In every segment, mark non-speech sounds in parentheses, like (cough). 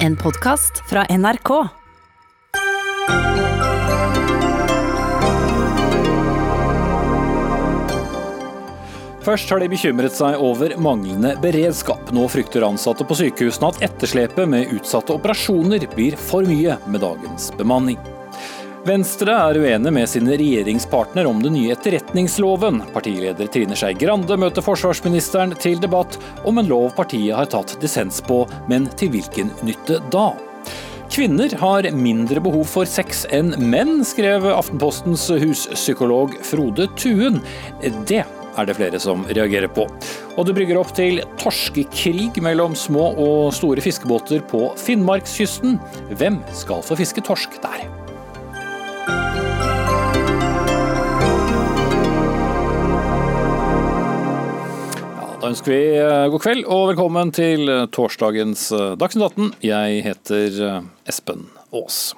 En podkast fra NRK. Først har de bekymret seg over manglende beredskap. Nå frykter ansatte på sykehusene at etterslepet med utsatte operasjoner blir for mye med dagens bemanning. Venstre er uenig med sin regjeringspartner om den nye etterretningsloven. Partileder Trine Skei Grande møter forsvarsministeren til debatt om en lov partiet har tatt dissens på, men til hvilken nytte da? Kvinner har mindre behov for sex enn menn, skrev Aftenpostens huspsykolog Frode Tuen. Det er det flere som reagerer på. Og det brygger opp til torskekrig mellom små og store fiskebåter på Finnmarkskysten. Hvem skal få fiske torsk der? Da ønsker vi eh, god kveld og velkommen til eh, torsdagens eh, Dagsnytt 18. Jeg heter Espen Aas.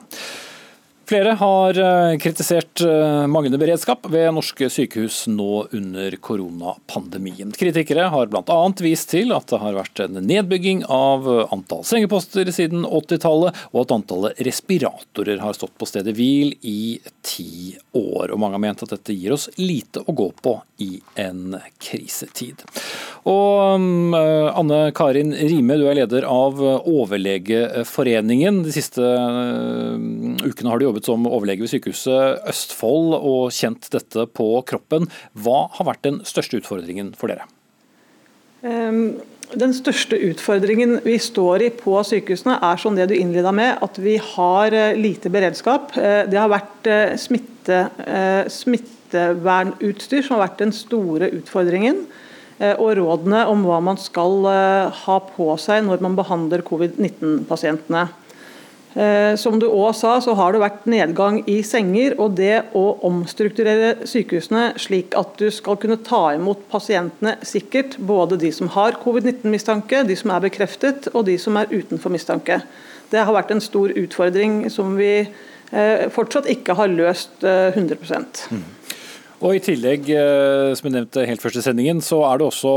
Flere har eh, kritisert eh, manglende beredskap ved norske sykehus nå under koronapandemien. Kritikere har bl.a. vist til at det har vært en nedbygging av antall sengeposter siden 80-tallet, og at antallet respiratorer har stått på stedet hvil i ti år. Og mange har ment at dette gir oss lite å gå på i en krisetid. Og mm, Anne Karin Rime, du er leder av Overlegeforeningen. De siste ukene har du jobbet jobbet som overlege ved Sykehuset Østfold og kjent dette på kroppen. Hva har vært den største utfordringen for dere? Um den største utfordringen vi står i på sykehusene, er som det du innleda med, at vi har eh, lite beredskap. Eh, det har vært eh, smitte, smittevernutstyr som har vært den store utfordringen. Og rådene om hva man skal ha på seg når man behandler covid-19-pasientene. Eh, som du òg sa, så har det vært nedgang i senger. og Det å omstrukturere sykehusene slik at du skal kunne ta imot pasientene sikkert, både de som har covid-19-mistanke, de som er bekreftet og de som er utenfor mistanke. Det har vært en stor utfordring som vi eh, fortsatt ikke har løst 100 eh, mm. Og I tillegg, eh, som jeg nevnte helt først i sendingen, så er det også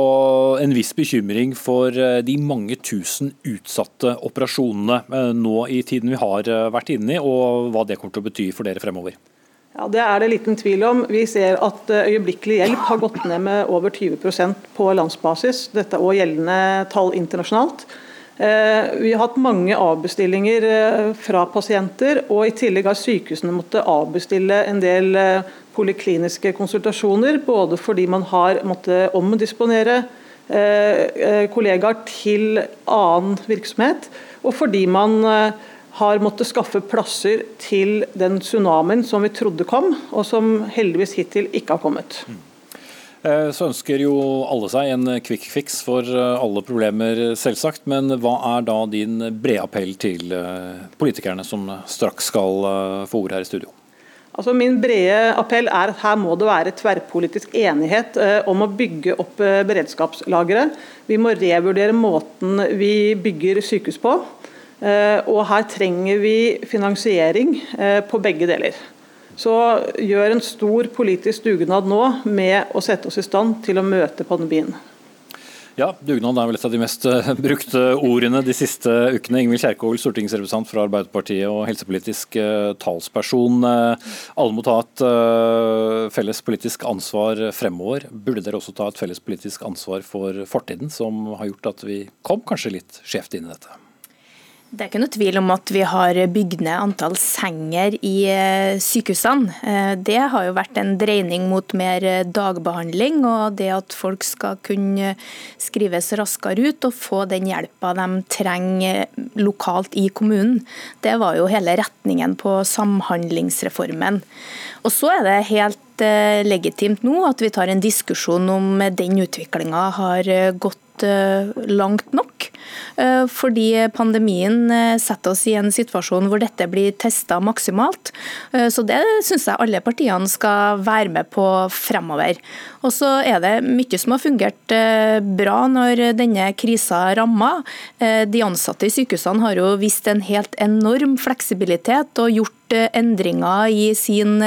en viss bekymring for eh, de mange tusen utsatte operasjonene eh, nå i tiden vi har vært inne i, og hva det kommer til å bety for dere fremover. Ja, Det er det liten tvil om. Vi ser at øyeblikkelig hjelp har gått ned med over 20 på landsbasis. Dette er også gjeldende tall internasjonalt. Vi har hatt mange avbestillinger fra pasienter, og i tillegg har sykehusene måttet avbestille en del polikliniske konsultasjoner, både fordi man har måttet omdisponere eh, eh, kollegaer til annen virksomhet, og fordi man eh, har måttet skaffe plasser til den tsunamien som vi trodde kom, og som heldigvis hittil ikke har kommet. Så ønsker jo alle seg en quick fix for alle problemer, selvsagt. Men hva er da din brede appell til politikerne som straks skal få ordet her i studio? Altså min brede appell er at her må det være tverrpolitisk enighet eh, om å bygge opp eh, beredskapslagre. Vi må revurdere måten vi bygger sykehus på. Eh, og her trenger vi finansiering på begge deler. Så gjør en stor politisk dugnad nå med å sette oss i stand til å møte pandemien. Ja, dugnad er vel et av de mest eh, (laughs) brukte ordene de siste ukene. Ingvild Kjerkol, stortingsrepresentant fra Arbeiderpartiet og helsepolitisk eh, talsperson. Eh, alle må ta et felles politisk ansvar fremover. Burde dere også ta et felles politisk ansvar for fortiden, som har gjort at vi kom kanskje litt skjevt inn i dette? Det er ikke noe tvil om at vi har bygd ned antall senger i eh, sykehusene. Eh, det har jo vært en dreining mot mer eh, dagbehandling, og det at folk skal kunne skrives raskere ut og få den hjelpa de trenger lokalt i kommunen. Det var jo hele retningen på Samhandlingsreformen. Og så er det helt legitimt nå at vi tar en diskusjon om den utviklinga har gått langt nok. Eh, fordi pandemien eh, setter oss i en situasjon hvor dette blir testa maksimalt. Eh, så det syns jeg alle partiene skal være med på fremover. Og så er det mye som har fungert bra når denne krisa rammer. De ansatte i sykehusene har jo vist en helt enorm fleksibilitet og gjort endringer i sin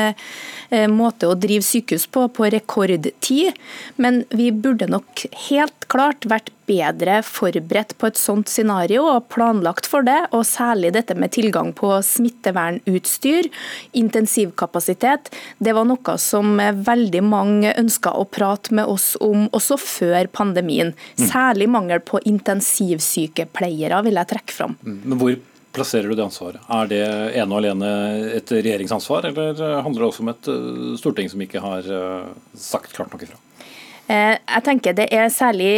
måte å drive sykehus på på rekordtid. Men vi burde nok helt klart vært bedre forberedt på et sånt scenario og planlagt for det. Og særlig dette med tilgang på smittevernutstyr, intensivkapasitet. Det var noe som veldig mange ønska å prate med oss om også før pandemien. Mm. Særlig mangel på intensivsykepleiere vil jeg trekke fram. Mm. Men hvor plasserer du det ansvaret? Er det ene og alene et regjeringsansvar, eller handler det også om et eh, storting som ikke har eh, sagt klart nok ifra? Eh, jeg tenker Det er særlig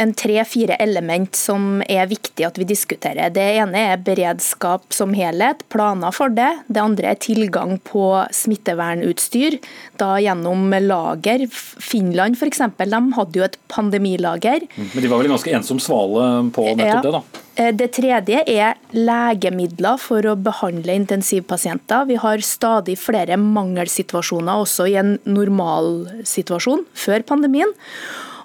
en tre-fire element som er viktig at vi diskuterer. Det ene er beredskap som helhet, planer for det. Det andre er tilgang på smittevernutstyr, da gjennom lager. Finland f.eks. De hadde jo et pandemilager. Mm, men de var vel ganske ensom svale på nettopp ja. det? da? Eh, det tredje er legemidler for å behandle intensivpasienter. Vi har stadig flere mangelsituasjoner også i en normalsituasjon før pandemien.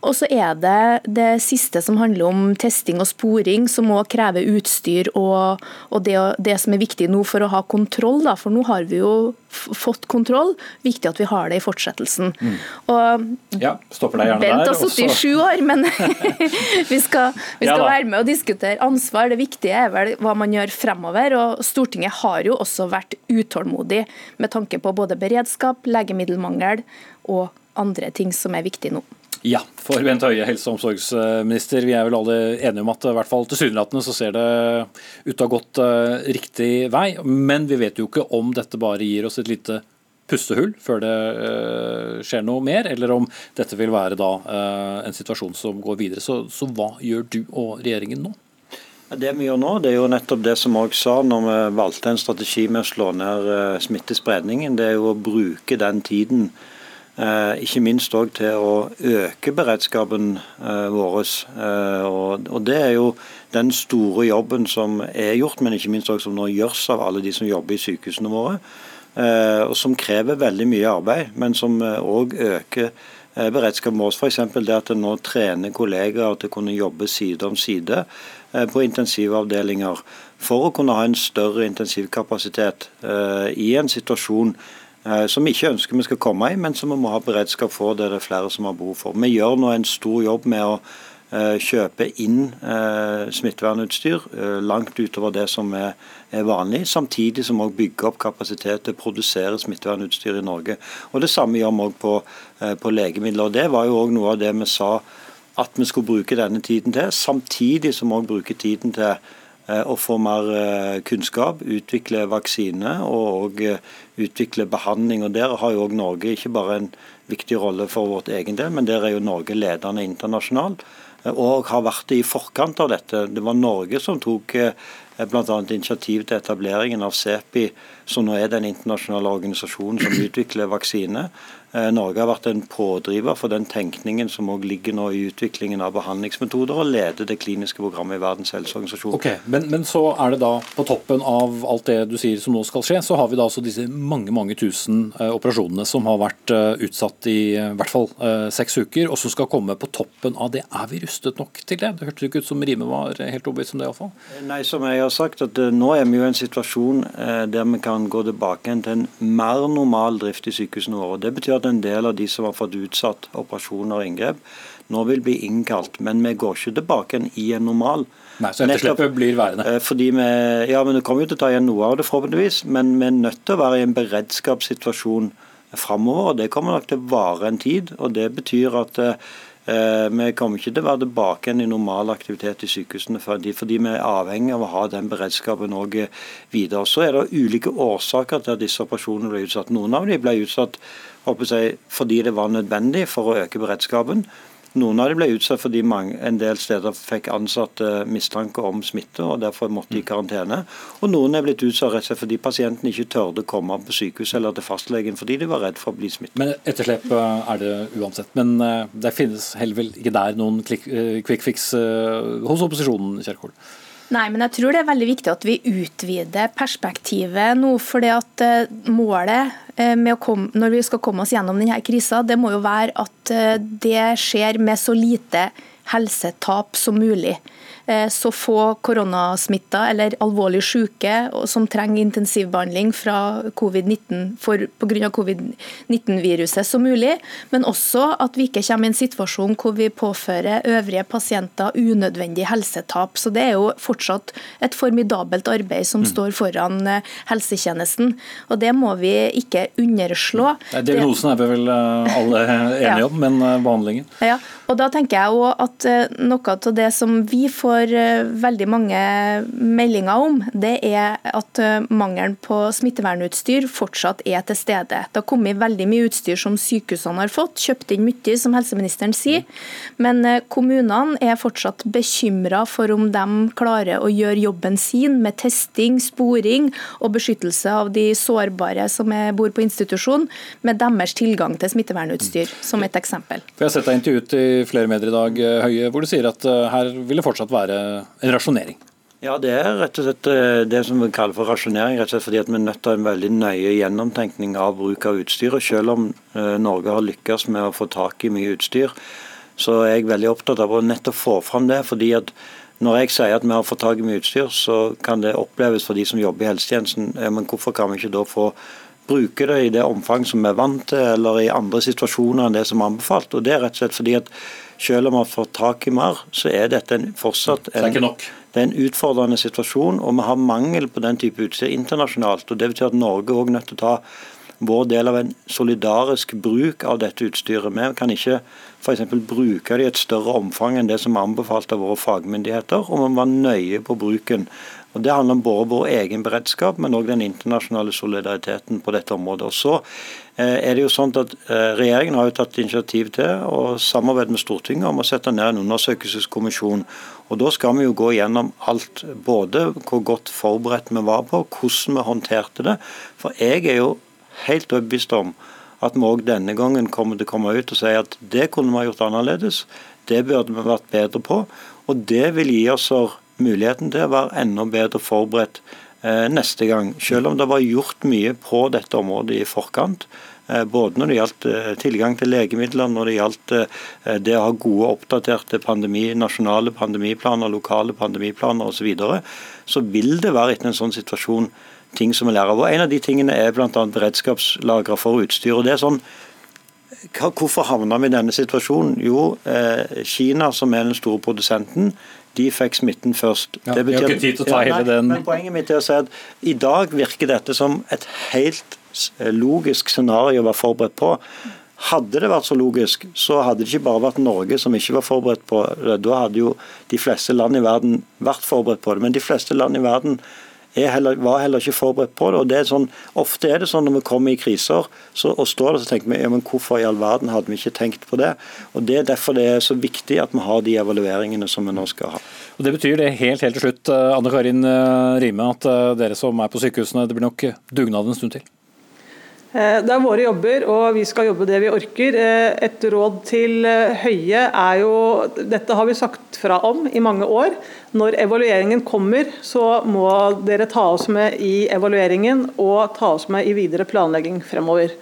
Og så er det det siste som handler om testing og sporing, som òg krever utstyr og, og det, det, som er viktig nå for å ha kontroll. Da, for nå har vi jo fått kontroll. Viktig at vi har det i fortsettelsen. Mm. Og, ja, stopper deg gjerne Bent har sittet i sju år, men (laughs) vi skal, vi skal ja, være med og diskutere ansvar. Det viktige er vel hva man gjør fremover. og Stortinget har jo også vært utålmodig med tanke på både beredskap, legemiddelmangel og andre ting som er viktige nå. Ja, for Bent Høie, helse- og omsorgsminister. Vi er vel alle enige om at i hvert fall tilsynelatende så ser det ut til å ha gått uh, riktig vei. Men vi vet jo ikke om dette bare gir oss et lite pustehull før det uh, skjer noe mer, eller om dette vil være da uh, en situasjon som går videre. Så, så, hva gjør du og regjeringen nå? Det vi gjør nå, det er jo nettopp det som vi sa når vi valgte en strategi med å slå ned smittespredningen. Det er jo å bruke den tiden Eh, ikke minst òg til å øke beredskapen eh, vår. Eh, og, det er jo den store jobben som er gjort, men ikke minst også som nå gjøres av alle de som jobber i sykehusene våre. Og som krever veldig mye arbeid, men som òg øker beredskapen vår. F.eks. det at en nå trener kollegaer til å kunne jobbe side om side på intensivavdelinger for å kunne ha en større intensivkapasitet i en situasjon Eh, som vi ikke ønsker vi skal komme i, men som vi må ha beredskap for. Det er det flere som har behov for. Vi gjør nå en stor jobb med å eh, kjøpe inn eh, smittevernutstyr langt utover det som er vanlig, samtidig som vi bygger opp kapasitet til å produsere smittevernutstyr i Norge. Og Det samme gjør vi òg på, på legemidler. og Det var jo òg noe av det vi sa at vi skulle bruke denne tiden til, samtidig som vi òg bruker tiden til å få mer kunnskap, utvikle vaksine og utvikle behandling. og Der har jo også Norge ikke bare en viktig rolle for vårt egen del, men der er jo Norge ledende internasjonalt. Og har vært i forkant av dette. Det var Norge som tok eh, bl.a. initiativ til etableringen av CEPI, som nå er den internasjonale organisasjonen som utvikler vaksine. Eh, Norge har vært en pådriver for den tenkningen som også ligger nå i utviklingen av behandlingsmetoder, og leder det kliniske programmet i Verdens helseorganisasjon. Okay, men, men, så er det da, på toppen av alt det du sier som nå skal skje, så har vi da altså disse mange mange tusen eh, operasjonene som har vært eh, utsatt i i hvert fall eh, seks uker, og som skal komme på toppen av det. Er vi rustet nok til det? Det hørtes ikke ut som Rime var helt overbevist om det iallfall. Nei, som jeg har sagt, at eh, nå er vi jo i en situasjon der vi kan gå tilbake til en mer normal drift i sykehusene våre. Det betyr at at en del av de som har fått utsatt operasjoner og inngrep, nå vil bli innkalt. Men vi går ikke tilbake i en normal. Nei, Så etterslepet blir værende? Eh, fordi vi, ja, men Det kommer jo til å ta igjen noe av det, forhåpentligvis. Men vi er nødt til å være i en beredskapssituasjon framover. og Det kommer nok til å vare en tid. og Det betyr at eh, Eh, vi kommer ikke til å være tilbake igjen i normal aktivitet i sykehusene fordi, fordi vi er avhengig av å ha den beredskapen også videre. Så er det ulike årsaker til at disse operasjonene ble utsatt. Noen av dem ble utsatt fordi det var nødvendig for å øke beredskapen. Noen av dem ble utsatt fordi mange, en del steder fikk ansatte mistanke om smitte og derfor måtte i karantene. Og noen er blitt utsatt rett og slett fordi pasienten ikke tørde å komme på sykehus eller til fastlegen fordi de var redd for å bli smittet. Men etterslep eh, er det uansett. Men eh, det finnes heller vel ikke der noen eh, quick fix hos opposisjonen, Kjerkol? Nei, men jeg tror det er veldig viktig at vi utvider perspektivet nå. fordi at eh, målet eh, komme, når vi skal komme oss gjennom denne krisa, det må jo være at eh, det skjer med så lite helsetap som mulig. Eh, så få koronasmitta eller alvorlig syke som trenger intensivbehandling fra covid-19 pga. covid-19-viruset som mulig, men også at vi ikke kommer i en situasjon hvor vi påfører øvrige pasienter unødvendig helsetap. Så Det er jo fortsatt et formidabelt arbeid som mm. står foran eh, helsetjenesten. og Det må vi ikke underslå. Diagnosen er vi vel eh, alle (laughs) enige ja. om, men behandlingen? Ja, og da tenker jeg også at Noe av det som vi får får eh, veldig mange meldinger om, det er at eh, mangelen på smittevernutstyr fortsatt er til stede. Det har kommet veldig mye utstyr som sykehusene har fått, kjøpt inn mye, som helseministeren sier. Men eh, kommunene er fortsatt bekymra for om de klarer å gjøre jobben sin med testing, sporing og beskyttelse av de sårbare som bor på institusjon, med deres tilgang til smittevernutstyr, som et eksempel. Jeg har sett deg intervjuet i flere medier i dag, Høie, hvor du sier at her vil det fortsatt være være en rasjonering? Ja, Det er rett og slett eh, det som vi kaller for rasjonering. rett og slett fordi at Vi er nødt til en veldig nøye gjennomtenkning av bruk av utstyr. og Selv om eh, Norge har lykkes med å få tak i mye utstyr, så er jeg veldig opptatt av å nettopp få fram det. fordi at når jeg sier at vi har fått tak i mye utstyr, så kan det oppleves for de som jobber i helsetjenesten. Men hvorfor kan vi ikke da få bruke det i det omfang som vi er vant til, eller i andre situasjoner enn det som er anbefalt? Og det er rett og slett fordi at selv om vi har fått tak i mer, så er dette en, fortsatt en, det er en utfordrende situasjon. Og vi har mangel på den type utstyr internasjonalt. og Det betyr at Norge er nødt til å ta vår del av en solidarisk bruk av dette utstyret. Vi kan ikke f.eks. bruke det i et større omfang enn det som er anbefalt av våre fagmyndigheter, og vi må være nøye på bruken. Og Det handler om både vår egen beredskap, men òg den internasjonale solidariteten på dette området. Og så eh, er det jo sånn at eh, Regjeringen har jo tatt initiativ til å samarbeide med Stortinget om å sette ned en undersøkelseskommisjon. Og Da skal vi jo gå gjennom alt, både hvor godt forberedt vi var på, hvordan vi håndterte det. For jeg er jo helt overbevist om at vi òg denne gangen kommer til å komme ut og si at det kunne vi ha gjort annerledes, det burde vi vært bedre på. Og det vil gi oss muligheten til å være enda bedre forberedt eh, neste gang. Selv om det var gjort mye på dette området i forkant. Eh, både når det gjaldt eh, tilgang til legemidler, når det gjaldt det å ha gode, oppdaterte pandemi, nasjonale pandemiplaner, lokale pandemiplaner osv., så, videre, så vil det være etter en sånn situasjon ting som vi lærer av. Og En av de tingene er bl.a. beredskapslagre for utstyr. og det er sånn Hvorfor havna vi i denne situasjonen? Jo, Kina, som er den store produsenten, de fikk smitten først. Ja, det betyr, ikke tid til å ta ja, hele den. Men Poenget mitt er å si at i dag virker dette som et helt logisk scenario å være forberedt på. Hadde det vært så logisk, så hadde det ikke bare vært Norge som ikke var forberedt på det. Da hadde jo de fleste land i verden vært forberedt på det. Men de fleste land i verden heller, var heller ikke forberedt på det. og det er sånn, Ofte er det sånn når vi kommer i kriser så, og står der, så tenker vi ja, men hvorfor i all verden hadde vi ikke tenkt på det. og Det er derfor det er så viktig at vi har de evalueringene som vi nå skal ha. Og Det betyr det helt, helt til slutt, eh, Anne Karin eh, Rime, at eh, dere som er på sykehusene, det blir nok dugnad en stund til? Det er våre jobber, og vi skal jobbe det vi orker. Et råd til Høie er jo Dette har vi sagt fra om i mange år. Når evalueringen kommer, så må dere ta oss med i evalueringen og ta oss med i videre planlegging fremover.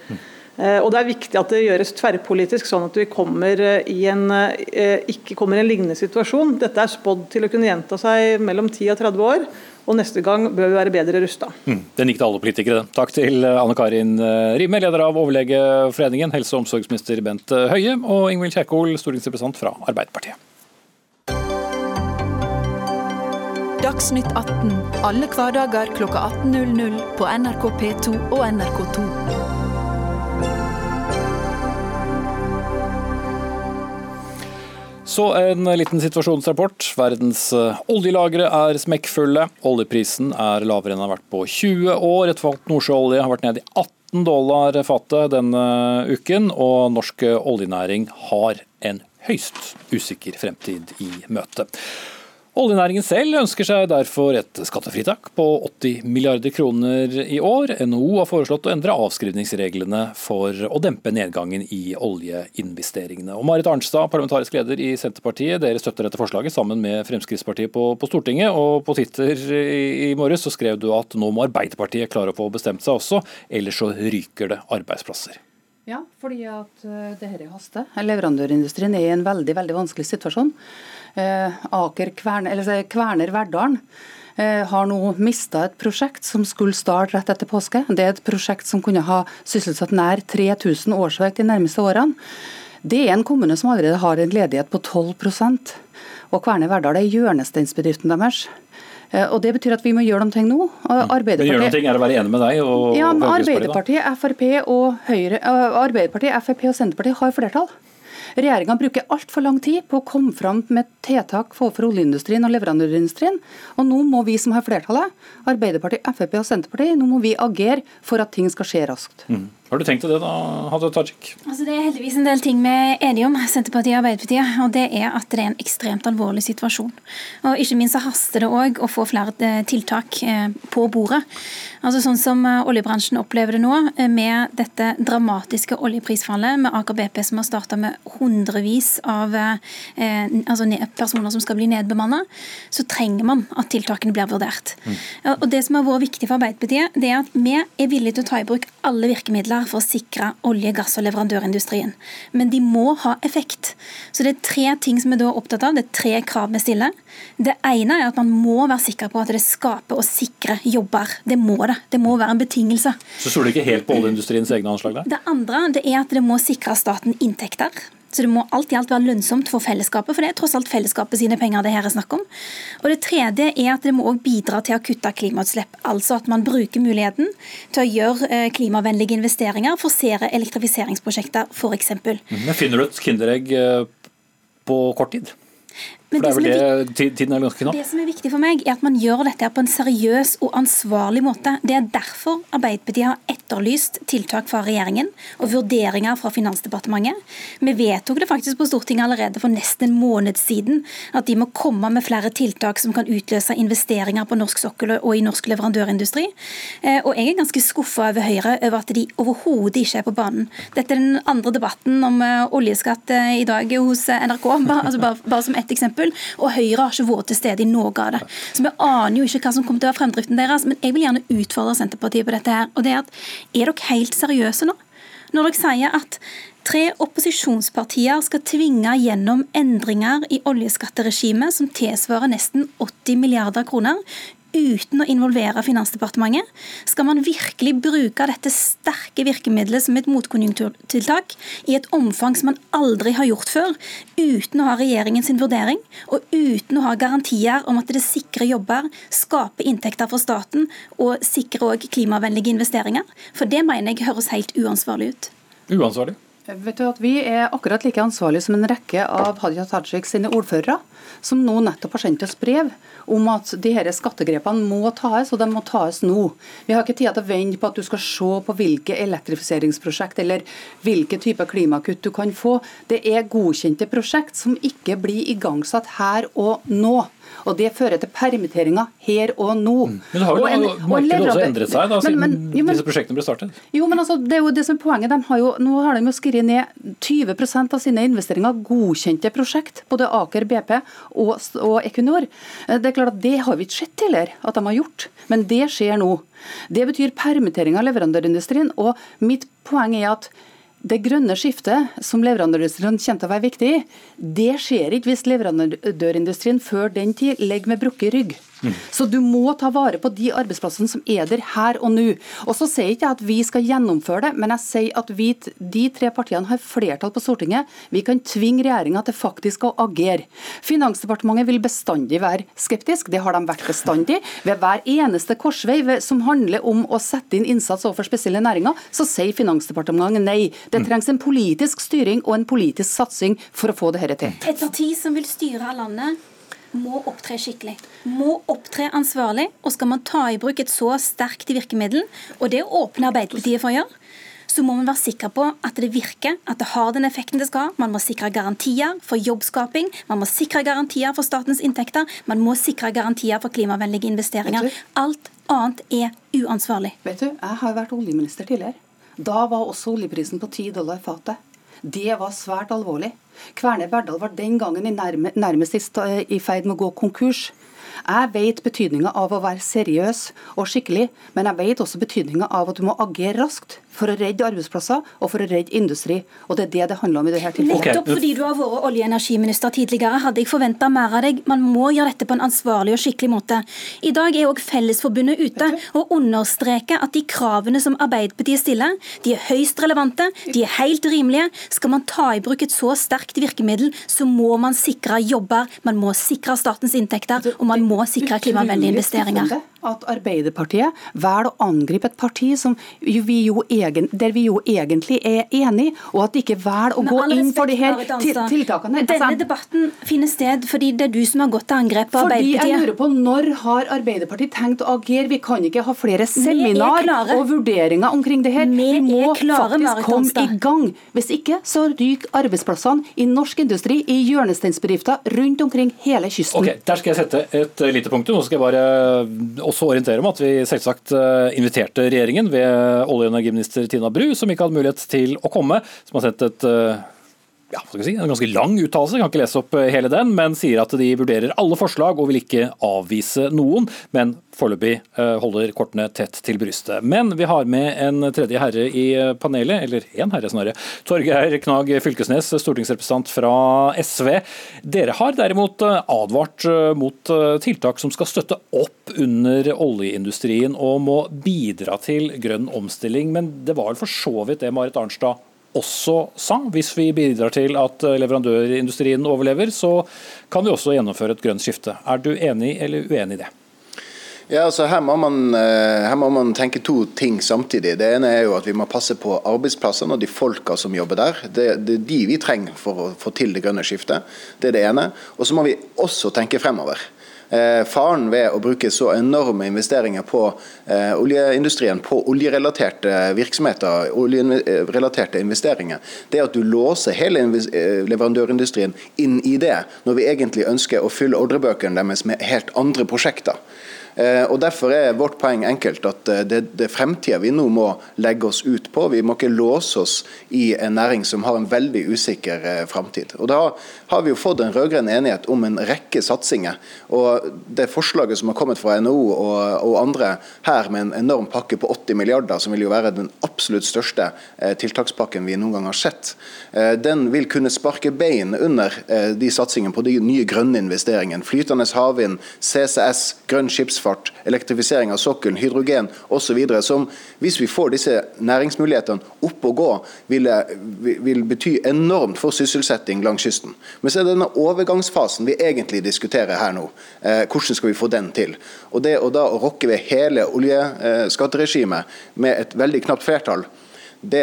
Og Det er viktig at det gjøres tverrpolitisk, sånn at vi kommer en, eh, ikke kommer i en lignende situasjon. Dette er spådd til å kunne gjenta seg mellom 10 og 30 år, og neste gang bør vi være bedre rusta. Mm, den gikk til alle politikere. Takk til Anne Karin Rime, leder av Overlegeforeningen, helse- og omsorgsminister Bent Høie, og Ingvild Kjerkol, stortingsrepresentant fra Arbeiderpartiet. Dagsnytt 18 alle hverdager kl 18.00 på NRK P2 og NRK2. Så en liten situasjonsrapport. Verdens eh, oljelagre er smekkfulle. Oljeprisen er lavere enn den har vært på 20 år. Et fat nordsjøolje har vært nede i 18 dollar fatet denne uken, og norsk oljenæring har en høyst usikker fremtid i møte. Oljenæringen selv ønsker seg derfor et skattefritak på 80 milliarder kroner i år. NHO har foreslått å endre avskrivningsreglene for å dempe nedgangen i oljeinvesteringene. Og Marit Arnstad, parlamentarisk leder i Senterpartiet, dere støtter dette forslaget sammen med Fremskrittspartiet på, på Stortinget. Og på Twitter i, i morges så skrev du at nå må Arbeiderpartiet klare å få bestemt seg også, ellers så ryker det arbeidsplasser. Ja, fordi at uh, det her haster. Leverandørindustrien er i en veldig veldig vanskelig situasjon. Uh, Aker Kverner, eller Kværner Verdalen uh, har nå mista et prosjekt som skulle starte rett etter påske. Det er et prosjekt som kunne ha sysselsatt nær 3000 årsverk de nærmeste årene. Det er en kommune som allerede har en ledighet på 12% og Kværner Verdal er hjørnesteinsbedriften deres. Eh, og Det betyr at vi må gjøre noe nå. Arbeiderpartiet, Men gjøre noe er å være enig med deg og, ja, men Arbeiderpartiet, Frp og Høyre, eh, Arbeiderpartiet, Frp og Senterpartiet har flertall. Regjeringa bruker altfor lang tid på å komme fram med tiltak for oljeindustrien og leverandørindustrien. Og nå må vi som har flertallet, Arbeiderpartiet, Frp og Senterpartiet, nå må vi agere for at ting skal skje raskt. Mm. Har du tenkt til det da, Hadia Tajik? Altså, det er heldigvis en del ting vi er enige om, Senterpartiet og Arbeiderpartiet. og Det er at det er en ekstremt alvorlig situasjon. Og Ikke minst så haster det òg å få flere eh, tiltak eh, på bordet. Altså Sånn som eh, oljebransjen opplever det nå, med dette dramatiske oljeprisfallet, med Aker BP som har starta med hundrevis av altså personer som skal bli nedbemanna, så trenger man at tiltakene blir vurdert. Mm. Og Det som har vært viktig for Arbeiderpartiet, det er at vi er villige til å ta i bruk alle virkemidler for å sikre olje-, gass- og leverandørindustrien. Men de må ha effekt. Så det er tre ting som vi da er opptatt av. Det er tre krav vi stiller. Det ene er at man må være sikker på at det skaper og sikrer jobber. Det må det. Det må være en betingelse. Så stoler du ikke helt på oljeindustriens egne anslag der? Det andre det er at det må sikre staten inntekter. Så det må alt i alt være lønnsomt for fellesskapet, for det er tross alt fellesskapet sine penger det her er snakk om. Og det tredje er at det må òg bidra til å kutte klimautslipp. Altså at man bruker muligheten til å gjøre eh, klimavennlige investeringer, forsere elektrifiseringsprosjekter f.eks. Men finner du et kinderegg eh, på kort tid? For det er vel det, tiden er ganske knapp? Det som er viktig for meg, er at man gjør dette på en seriøs og ansvarlig måte. Det er derfor Arbeiderpartiet har etterlyst tiltak fra regjeringen og vurderinger fra Finansdepartementet. Vi vedtok det faktisk på Stortinget allerede for nesten en måned siden at de må komme med flere tiltak som kan utløse investeringer på norsk sokkel og i norsk leverandørindustri. Eh, og jeg er ganske skuffa over Høyre over at de overhodet ikke er på banen. Dette er den andre debatten om eh, oljeskatt eh, i dag hos NRK, bare, altså bare, bare som ett eksempel. Og Høyre har ikke vært til stede i noe av det. Så vi aner jo ikke hva som kommer til å være fremdriften deres. Men jeg vil gjerne utfordre Senterpartiet på dette her. Og det er at er dere helt seriøse nå? Når dere sier at tre opposisjonspartier skal tvinge gjennom endringer i oljeskatteregimet som tilsvarer nesten 80 milliarder kroner, uten å involvere Finansdepartementet? Skal man virkelig bruke dette sterke virkemidlet som et motkonjunkturtiltak i et omfang som man aldri har gjort før, uten å ha regjeringens vurdering, og uten å ha garantier om at det sikrer jobber, skaper inntekter for staten og sikrer òg klimavennlige investeringer? For det mener jeg høres helt uansvarlig ut. Uansvarlig? Vet du at Vi er akkurat like ansvarlige som en rekke av Hadia Tajik sine ordførere, som nå nettopp har sendt oss brev om at de her skattegrepene må tas, og de må tas nå. Vi har ikke tid til å vente på at du skal se på hvilke elektrifiseringsprosjekt eller hvilke typer klimakutt du kan få. Det er godkjente prosjekt som ikke blir igangsatt her og nå. Og Det fører til permitteringer her og nå. Mm. Men det har jo markedet også endret seg da, siden men, jo, men, disse prosjektene ble startet? Jo, men altså, det er jo det som er poenget. De har jo, nå har de jo skrevet ned 20% av sine investeringer godkjente prosjekt. Både Aker BP og, og Equinor. Eh, det er klart at det har vi ikke sett tidligere at de har gjort, men det skjer nå. Det betyr permittering av leverandørindustrien. og mitt poeng er at det grønne skiftet som leverandørindustrien kommer til å være viktig i, det skjer ikke hvis leverandørindustrien før den tid legger med brukket rygg. Så du må ta vare på de arbeidsplassene som er der her og nå. Og så sier ikke jeg at vi skal gjennomføre det, men jeg sier at vi, de tre partiene har flertall på Stortinget. Vi kan tvinge regjeringa til faktisk å agere. Finansdepartementet vil bestandig være skeptisk, det har de vært bestandig. Ved hver eneste korsvei som handler om å sette inn innsats overfor spesielle næringer, så sier Finansdepartementet nei. Det trengs en politisk styring og en politisk satsing for å få dette til. Et parti som vil styre landet må opptre skikkelig. Må opptre ansvarlig. Og skal man ta i bruk et så sterkt virkemiddel, og det åpner Arbeiderpartiet for å gjøre, så må man være sikker på at det virker, at det har den effekten det skal. Man må sikre garantier for jobbskaping, man må sikre garantier for statens inntekter, man må sikre garantier for klimavennlige investeringer. Alt annet er uansvarlig. Vet du, Jeg har vært oljeminister tidligere. Da var også oljeprisen på 10 dollar fatet. Det var svært alvorlig. Kværner Verdal var den gangen i nærme, nærmest i ferd med å gå konkurs. Jeg vet betydninga av å være seriøs og skikkelig, men jeg vet også betydninga av at du må agere raskt for å redde arbeidsplasser og for å redde industri. Og det er det det handler om i dette tilfellet. Nettopp fordi du har vært olje- og energiminister tidligere, hadde jeg forventa mer av deg. Man må gjøre dette på en ansvarlig og skikkelig måte. I dag er òg Fellesforbundet ute og understreker at de kravene som Arbeiderpartiet stiller, de er høyst relevante, de er helt rimelige. Skal man ta i bruk et så sterkt virkemiddel, så må man sikre jobber, man må sikre statens inntekter, og man må sikre klimavennlige investeringer at Arbeiderpartiet velger å angripe et parti vi egen, der vi jo egentlig er enige, og at de ikke velger å gå inn for de her tiltakene. Denne altså, debatten finner sted fordi det er du som har gått til angrep på Arbeiderpartiet. Fordi jeg lurer på Når har Arbeiderpartiet tenkt å agere? Vi kan ikke ha flere seminar og vurderinger omkring det her. Vi, vi må klare, faktisk komme i gang. Hvis ikke så ryker arbeidsplassene i norsk industri, i hjørnesteinsbedrifter rundt omkring hele kysten. Ok, Der skal jeg sette et lite punktum. Nå skal jeg bare også orientere om at vi selvsagt eh, inviterte regjeringen ved olje- og energiminister Tina Bru, som ikke hadde mulighet til å komme, som har sendt et eh, ja, si, en ganske lang uttalelse, kan ikke lese opp eh, hele den, men sier at de vurderer alle forslag og vil ikke avvise noen, men foreløpig eh, holder kortene tett til brystet. Men vi har med en tredje herre i eh, panelet, eller én herre snarere. Torgeir Knag Fylkesnes, stortingsrepresentant fra SV. Dere har derimot advart mot tiltak som skal støtte opp under oljeindustrien og må bidra til grønn omstilling, men det var vel for så vidt det Marit Arnstad også sa. Hvis vi bidrar til at eh, leverandørindustrien overlever, så kan vi også gjennomføre et grønt skifte. Er du enig eller uenig i det? Ja, altså her må, man, eh, her må, man, tenke to ting samtidig. Det ene er jo at vi må passe på arbeidsplassene og de folka som jobber der. Det, det er de vi trenger for å få til det grønne skiftet. Det er det ene. Og så må vi også tenke fremover. Eh, faren ved å bruke så enorme investeringer på eh, oljeindustrien, på oljerelaterte virksomheter, oljerelaterte investeringer, det er at du låser hele eh, leverandørindustrien inn i det, når vi egentlig ønsker å fylle ordrebøkene deres med helt andre prosjekter. Eh, og Derfor er vårt poeng enkelt at eh, det, er fremtida vi nå må legge oss ut på. Vi må ikke låse oss i en næring som har en veldig usikker eh, fremtid. Og Da har vi jo fått en rød-grønn enighet om en rekke satsinger. og Det forslaget som har kommet fra NHO og, og, andre her med en enorm pakke på 80 milliarder, som vil jo være den absolutt største tiltakspakken vi noen gang har sett, den vil kunne sparke bein under de satsingene på de nye grønne investeringene. Flytende havvind, CCS, grønn skipsfart skipsfart, elektrifisering av sokkelen, hydrogen osv. Som hvis vi får disse næringsmulighetene opp og gå, vil, vil bety enormt for sysselsetting langs kysten. Men så er det denne overgangsfasen vi egentlig diskuterer her nå. Eh, hvordan skal vi få den til? Og det å da rokke ved hele oljeskatteregimet med et veldig knapt flertall, det,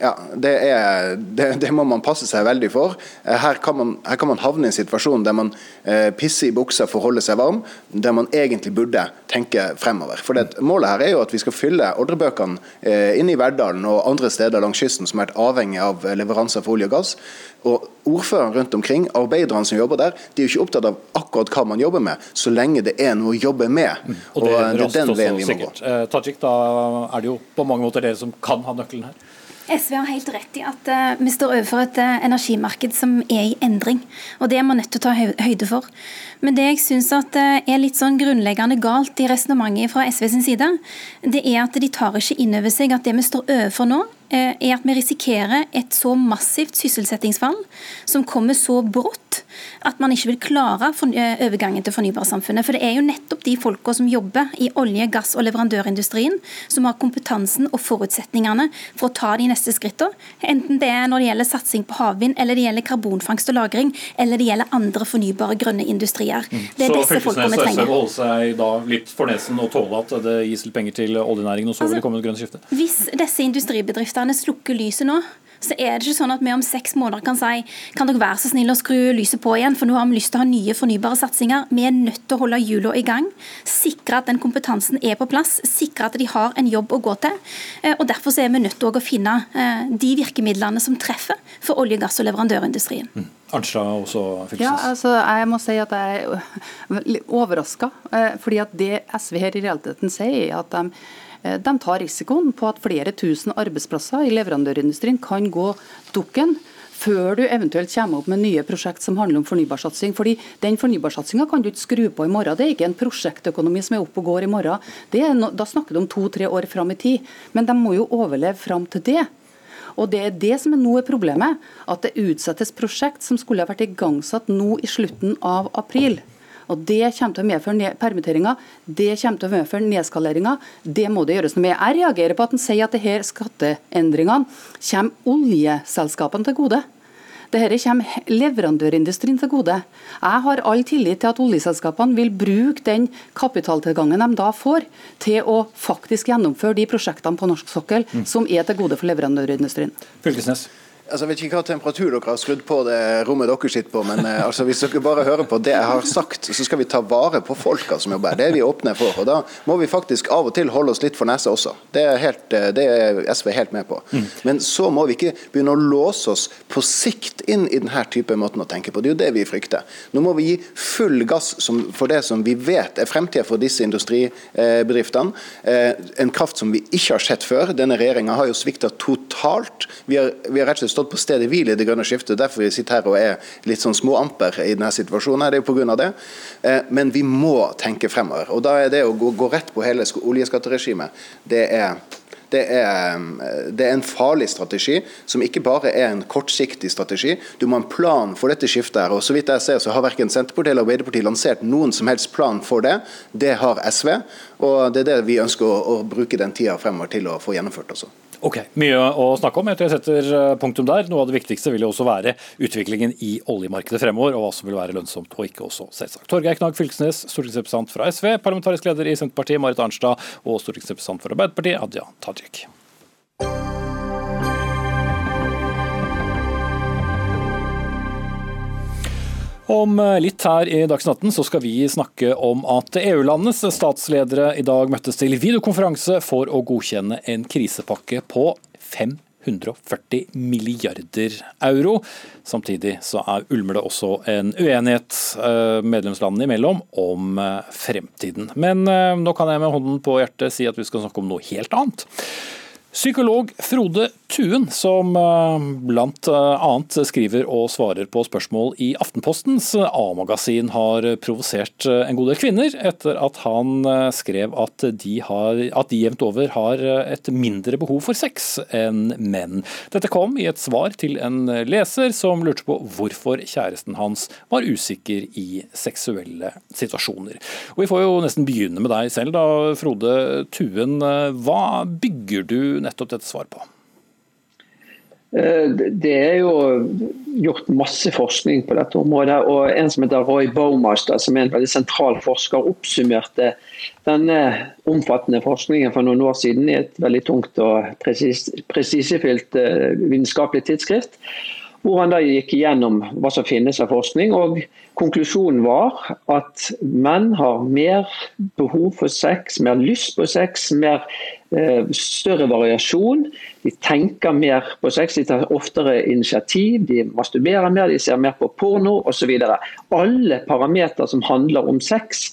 ja, det, er, det, det, må man passe seg veldig for. Eh, her kan man, her kan man havne i en situasjon der man eh, pisser i buksa for å holde seg varm, der man egentlig burde tenke fremover. For Målet her er jo at vi skal fylle ordrebøkene eh, inne i Verdalen og andre steder langs kysten som er avhengig av leveranser for olje og gass. Og ordføreren rundt omkring, arbeiderne som jobber der, de er jo ikke opptatt av akkurat hva man jobber med, så lenge det er noe å jobbe med. Mm. Og det, og det er den veien vi må sikkert. gå. Eh, Tajik, da er det jo på mange måter dere som kan ha nøkkelen her. SV har helt rett i at uh, vi står overfor et uh, energimarked som er i endring. og Det er man nødt til å ta høyde for. Men det jeg syns uh, er litt sånn grunnleggende galt i resonnementet fra SV sin side, det er at de tar ikke inn over seg at det vi står overfor nå, er at vi risikerer et så massivt sysselsettingsfall som kommer så brått at man ikke vil klare eh, overgangen til fornybarsamfunnet. For det er jo nettopp de folka som jobber i olje-, gass- og leverandørindustrien, som har kompetansen og forutsetningene for å ta de neste skrittene. Enten det er når det gjelder satsing på havvind, eller det gjelder karbonfangst og -lagring, eller det gjelder andre fornybare grønne industrier. Mm. Det er så disse folka vi trenger. Så holde seg da litt for nesen og tåle at det gis litt penger til oljenæringen, og så altså, vil det komme et grønt skifte? Hvis disse industribedriftene slukker lyset nå, så er det ikke sånn at vi om seks måneder kan si kan dere være så snill å skru lyset på igjen, for nå har vi lyst til å ha nye fornybare satsinger. Vi er nødt til å holde hjulene i gang, sikre at den kompetansen er på plass, sikre at de har en jobb å gå til. Eh, og Derfor er vi nødt til å finne eh, de virkemidlene som treffer for olje-, gass- og leverandørindustrien. Mm. Arnstad også, Ja, altså, jeg må si at jeg er overraska. Eh, fordi at det SV her i realiteten sier, er at de de tar risikoen på at flere tusen arbeidsplasser i leverandørindustrien kan gå dukken før du eventuelt kommer opp med nye prosjekt som handler om fornybarsatsing. Fordi den fornybarsatsinga kan du ikke skru på i morgen. Det er ikke en prosjektøkonomi som er oppe og går i morgen. No, da snakker du om to-tre år fram i tid. Men de må jo overleve fram til det. Og Det er det som er nå er problemet. At det utsettes prosjekt som skulle ha vært igangsatt nå i slutten av april. Og Det kommer til å medføre permitteringer, det kommer til å medføre nedskaleringer. Det må det gjøres noe med. Jeg reagerer på at en sier at disse skatteendringene kommer oljeselskapene til gode. Dette kommer leverandørindustrien til gode. Jeg har all tillit til at oljeselskapene vil bruke den kapitaltilgangen de da får, til å faktisk gjennomføre de prosjektene på norsk sokkel mm. som er til gode for leverandørindustrien. Fylkesnes. Altså, jeg vet ikke hva temperatur dere har skrudd på det rommet dere sitter på, men eh, altså, hvis dere bare hører på det jeg har sagt, så skal vi ta vare på folka som jobber her. Det er vi åpne for. og Da må vi faktisk av og til holde oss litt for nesa også. Det er, helt, eh, det er SV helt med på. Mm. Men så må vi ikke begynne å låse oss på sikt inn i denne type måten å tenke på. Det er jo det vi frykter. Nå må vi gi full gass for det som vi vet er fremtida for disse industribedriftene. Eh, en kraft som vi ikke har sett før. Denne regjeringa har jo svikta totalt. Vi har, vi har rett og slett stått på stedet hvil i det grønne skiftet. Derfor vi sitter her og er litt sånn småamper i denne situasjonen. Det er jo pga. det. Eh, men vi må tenke fremover. Og da er det å gå, rett på hele oljeskatteregimet, det er det er, det er, en farlig strategi, som ikke bare er en kortsiktig strategi. Du må ha en plan for dette skiftet. her, og så vidt jeg ser, så har verken Senterpartiet eller Arbeiderpartiet lansert noen som helst plan for det. Det har SV, og det er det vi ønsker å, å bruke den tida fremover til å få gjennomført. også. Ok, Mye å snakke om. Jeg tror jeg setter eh, punktum der. Noe av det viktigste vil jo også være utviklingen i oljemarkedet fremover, og hva som vil være lønnsomt og ikke også, selvsagt. Torgeir Knag Fylkesnes, stortingsrepresentant fra SV, parlamentarisk leder i Senterpartiet Marit Arnstad, og stortingsrepresentant for Arbeiderpartiet Adia Tajik. Om eh, litt her i Dagsnytt 18 så skal vi snakke om at EU-landenes statsledere i dag møttes til videokonferanse for å godkjenne en krisepakke på 540 milliarder euro. Samtidig så er ulmer det også en uenighet eh, medlemslandene imellom om eh, fremtiden. Men nå kan jeg med hånden på hjertet si at vi skal snakke om noe helt annet. Psykolog Frode Tuen, som eh, bl.a. skriver og svarer på spørsmål i Aftenpostens A-magasin, har provosert eh, en god del kvinner etter at han eh, skrev at de, har, at de jevnt over har et mindre behov for sex enn menn. Dette kom i et svar til en leser som lurte på hvorfor kjæresten hans var usikker i seksuelle situasjoner. Og Vi får jo nesten begynne med deg selv, da, Frode Tuen. Hva bygger du nettopp dette svar på? Eh, det er jo gjort masse forskning på dette området. og En som heter Roy Baumaster, som er en veldig sentral forsker, oppsummerte denne omfattende forskningen for noen år siden i et veldig tungt og presisefylt eh, vitenskapelig tidsskrift hvor han da gikk igjennom hva som finnes av forskning. og Konklusjonen var at menn har mer behov for sex, mer lyst på sex, mer, større variasjon. De tenker mer på sex, de tar oftere initiativ, de masturberer mer, de ser mer på porno osv. Alle parametere som handler om sex,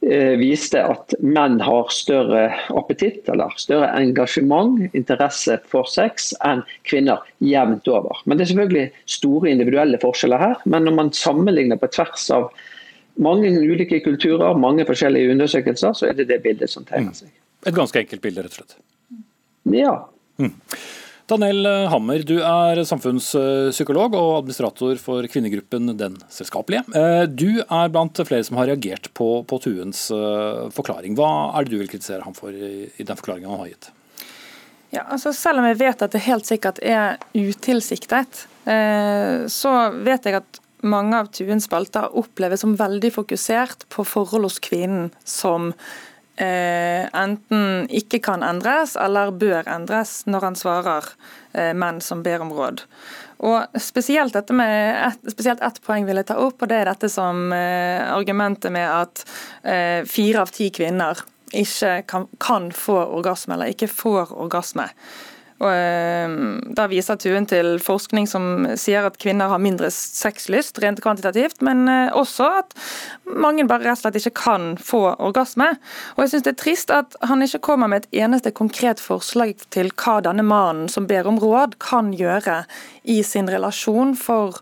Eh, viste at menn har større appetitt eller større engasjement, interesse for sex, enn kvinner jevnt over. Men Det er selvfølgelig store individuelle forskjeller her. Men når man sammenligner på tvers av mange ulike kulturer, mange forskjellige undersøkelser, så er det det bildet som tegner seg. Et ganske enkelt bilde, rett og slett? Ja. Mm. Daniel Hammer, du er samfunnspsykolog og administrator for kvinnegruppen Den selskapelige. Eh, du er blant flere som har reagert på, på Tuens eh, forklaring. Hva er det du vil kritisere ham for i, i den forklaringen han har gitt? Ja, altså Selv om jeg vet at det helt sikkert er utilsiktet, eh, så vet jeg at mange av Tuens spalter oppleves som veldig fokusert på forhold hos kvinnen som enten ikke kan endres eller bør endres, når han svarer eh, menn som ber om råd. Og Spesielt dette et, spesielt ett poeng vil jeg ta opp, og det er dette som eh, argumentet med at eh, fire av ti kvinner ikke kan, kan få orgasme eller ikke får orgasme. Og eh, Da viser Tuen til forskning som sier at kvinner har mindre sexlyst rent kvantitativt, men eh, også at mange bare rett og slett ikke kan få orgasme. Og jeg synes Det er trist at han ikke kommer med et eneste konkret forslag til hva denne mannen som ber om råd, kan gjøre i sin relasjon for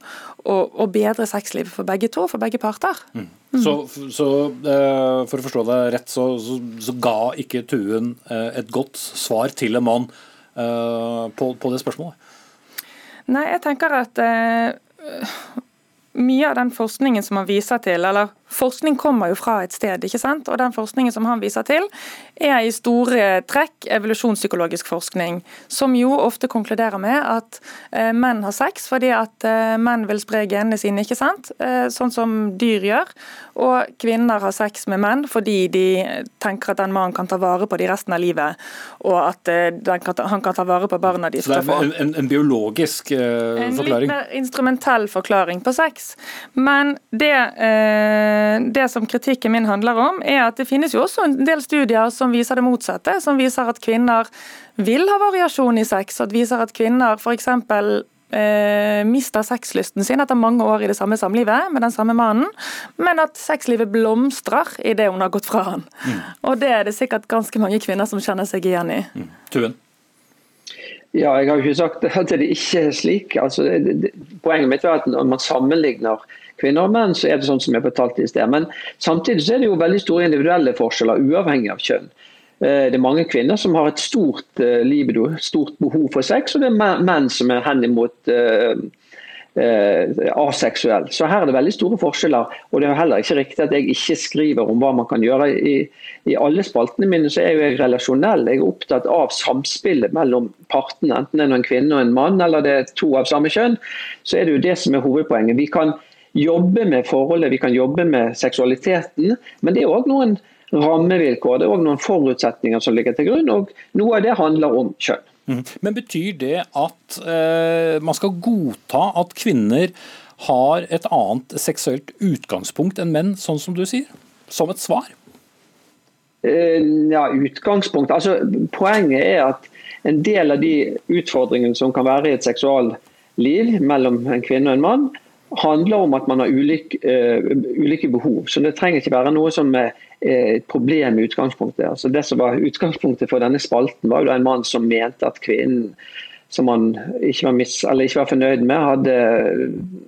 å, å bedre sexlivet for begge to, for begge parter. Mm. Mm. Så, så uh, for å forstå det rett, så, så, så ga ikke Tuen uh, et godt svar til en mann på, på, det spørsmålet? Nei, jeg tenker at mye av den forskningen som man viser til, eller Forskning kommer jo fra et sted, ikke sant? og den forskningen som han viser til, er i store trekk evolusjonspsykologisk forskning, som jo ofte konkluderer med at eh, menn har sex fordi at eh, menn vil spre genene sine, ikke sant? Eh, sånn som dyr gjør. Og kvinner har sex med menn fordi de tenker at den mannen kan ta vare på de resten av livet, og at kan han kan ta vare på barna de skal få. Så det er en, en, biologisk eh, forklaring? En litt mer instrumentell forklaring på sex. Men det Eh, det som kritikken min handler om, er at det finnes jo også en del studier som viser det motsatte. Som viser at kvinner vil ha variasjon i sex, og viser at kvinner f.eks. Eh, mister sexlysten sin etter mange år i det samme samlivet med den samme mannen, men at sexlivet blomstrer idet hun har gått fra han. Mm. Og Det er det sikkert ganske mange kvinner som kjenner seg igjen i. Mm. Tuen? Ja, Jeg har jo ikke sagt at det ikke er slik. Altså, det, det, poenget mitt er at når man sammenligner kvinner og menn, så er det sånn som jeg fortalte i sted. Men samtidig så er det jo veldig store individuelle forskjeller, uavhengig av kjønn. Eh, det er mange kvinner som har et stort eh, libido, stort behov for sex, og det er menn som er henimot uh, uh, aseksuell. Så her er det veldig store forskjeller. Og det er heller ikke riktig at jeg ikke skriver om hva man kan gjøre. I, i alle spaltene mine så er jeg relasjonell. Jeg er opptatt av samspillet mellom partene. Enten det er en kvinne og en mann, eller det er to av samme kjønn. Så er det jo det som er hovedpoenget. Vi kan jobbe med forholdet, vi kan jobbe med seksualiteten. Men det er òg noen rammevilkår, det er òg noen forutsetninger som ligger til grunn. og Noe av det handler om kjønn. Mm. Men betyr det at eh, man skal godta at kvinner har et annet seksuelt utgangspunkt enn menn, sånn som du sier? Som et svar? Eh, ja, utgangspunkt. Altså, poenget er at en del av de utfordringene som kan være i et seksualliv mellom en kvinne og en mann, handler om at man har ulike, uh, ulike behov. Så det trenger ikke være noe som er et problem i utgangspunktet. Altså det som var Utgangspunktet for denne spalten var jo en mann som mente at kvinnen som han ikke var, mis, ikke var, fornøyd med, hadde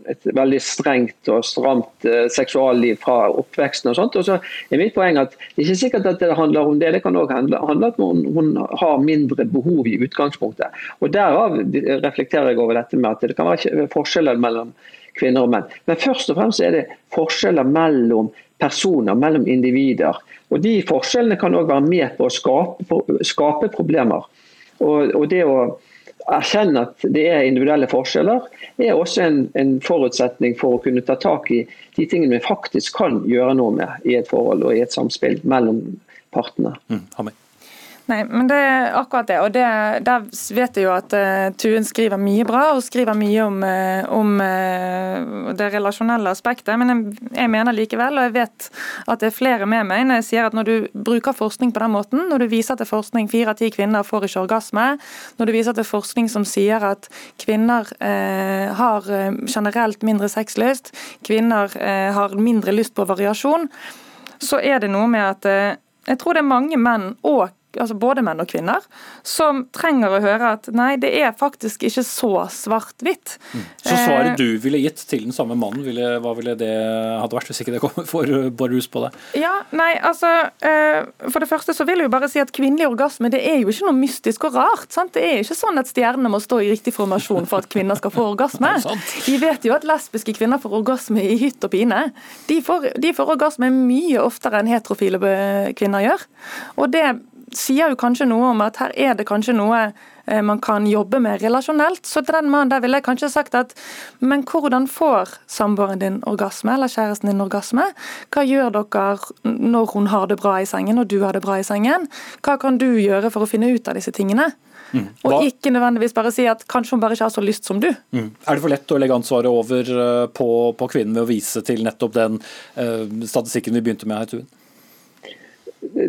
et veldig strengt og stramt uh, seksualliv fra oppveksten. og sånt. Og så er mitt poeng at Det er ikke sikkert at det handler om det, det kan også handle, om at hun, hun, har mindre behov i utgangspunktet. Og Derav reflekterer jeg over dette med at det kan være forskjeller mellom kvinner og menn. Men først og fremst er det forskjeller mellom personer, mellom individer. Og De forskjellene kan òg være med på å skape, skape problemer. Og, og, det å erkjenne at det er individuelle forskjeller, er også en, en, forutsetning for å kunne ta tak i de tingene vi faktisk kan gjøre noe med i et forhold og i et samspill mellom partene. Mm, Nei, men det er akkurat det. Og det, der vet jeg jo at uh, Tuen skriver mye bra, og skriver mye om, uh, om uh, det relasjonelle aspektet. Men jeg, jeg, mener likevel, og jeg vet at det er flere med meg, når jeg sier at når du bruker forskning på den måten, når du viser til forskning fire av ti kvinner får ikke orgasme, når du viser til forskning som sier at kvinner har generelt mindre sexlyst, kvinner har mindre lyst på variasjon, så er det noe med at jeg tror det er mange menn og altså både menn og kvinner, som trenger å høre at nei, det er faktisk ikke så svart-hvitt. Mm. Så svaret eh, du ville gitt til den samme mannen, ville, hva ville det hadde vært hvis ikke det kom (laughs) for barus på det? Ja, nei, altså eh, For det første så vil jeg jo bare si at kvinnelig orgasme det er jo ikke noe mystisk og rart. sant? Det er ikke sånn at stjernene må stå i riktig formasjon for at kvinner skal få (laughs) orgasme. Vi vet jo at lesbiske kvinner får orgasme i hytt og pine. De får, de får orgasme mye oftere enn heterofile kvinner gjør. Og det sier jo kanskje noe om at her er det kanskje noe eh, man kan jobbe med relasjonelt. Så til den mannen der ville jeg kanskje sagt at men hvordan får samboeren din orgasme, eller kjæresten din orgasme? Hva gjør dere når hun har det bra i sengen og du har det bra i sengen? Hva kan du gjøre for å finne ut av disse tingene? Mm. Og ikke nødvendigvis bare si at kanskje hun bare ikke har så lyst som du. Mm. Er det for lett å legge ansvaret over eh, på, på kvinnen ved å vise til nettopp den uh, statistikken vi begynte med her, Tuen?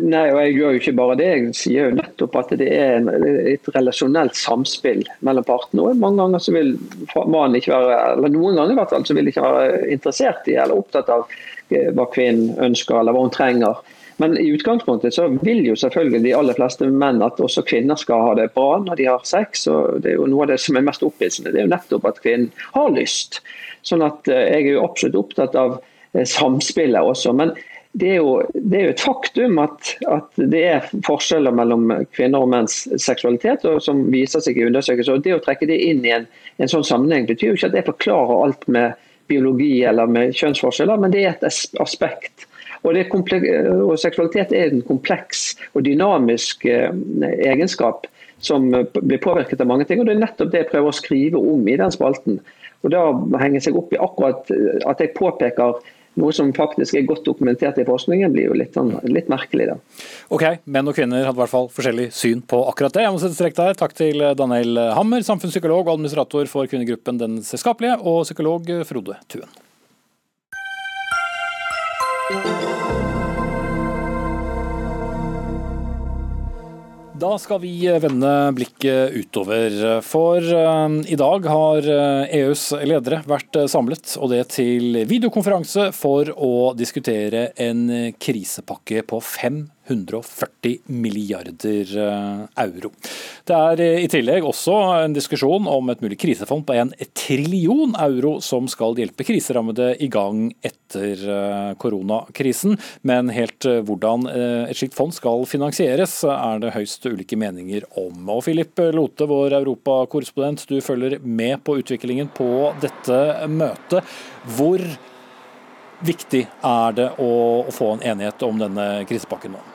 Nei, og jeg gjør jo ikke bare det. Jeg sier jo nettopp at det er et relasjonelt samspill mellom partene. og Mange ganger så vil mannen ikke være, eller noen ganger i hvert fall, så vil ikke være interessert i eller opptatt av eh, hva kvinnen ønsker eller hva hun trenger. Men i utgangspunktet så vil jo selvfølgelig de aller fleste menn at også kvinner skal ha det bra når de har sex. og det er jo Noe av det som er mest opphissende, det er jo nettopp at kvinnen har lyst. Sånn at eh, Jeg er jo absolutt opptatt av samspillet også. men det er, jo, det er jo, et faktum at, at, det er forskjeller mellom kvinner og menns seksualitet, som viser seg i undersøkelser. og Det å trekke det inn i en, en sånn sammenheng betyr jo ikke at jeg forklarer alt med biologi eller med kjønnsforskjeller, men det er et aspekt. Og, og Seksualitet er en kompleks og dynamisk eh, egenskap som blir påvirket av mange ting. og Det er nettopp det jeg prøver å skrive om i den spalten. Og Da henger seg opp i akkurat at jeg påpeker noe som faktisk er godt dokumentert i forskningen, blir jo litt, sånn, litt merkelig. da. Ok, Menn og kvinner hadde i hvert fall forskjellig syn på akkurat det. Jeg må sette strekk der. Takk til Daniel Hammer, samfunnspsykolog og administrator for kvinnegruppen Den selskapelige, og psykolog Frode Tuen. Da skal vi vende blikket utover, for eh, i dag har EUs eh, e ledere vært eh, samlet, og det til videokonferanse for å diskutere en krisepakke på 500 140 milliarder eh, euro. Det er eh, i tillegg også en diskusjon om et mulig krisefond på en trillion euro som skal hjelpe kriserammede i gang etter eh, koronakrisen. Men helt hvordan et slikt fond skal finansieres, er det høyst ulike meninger om. Og Philip Lote, vår europakorrespondent, du følger med på utviklingen på dette møtet. Hvor viktig er det å få en enighet om denne krisepakken nå?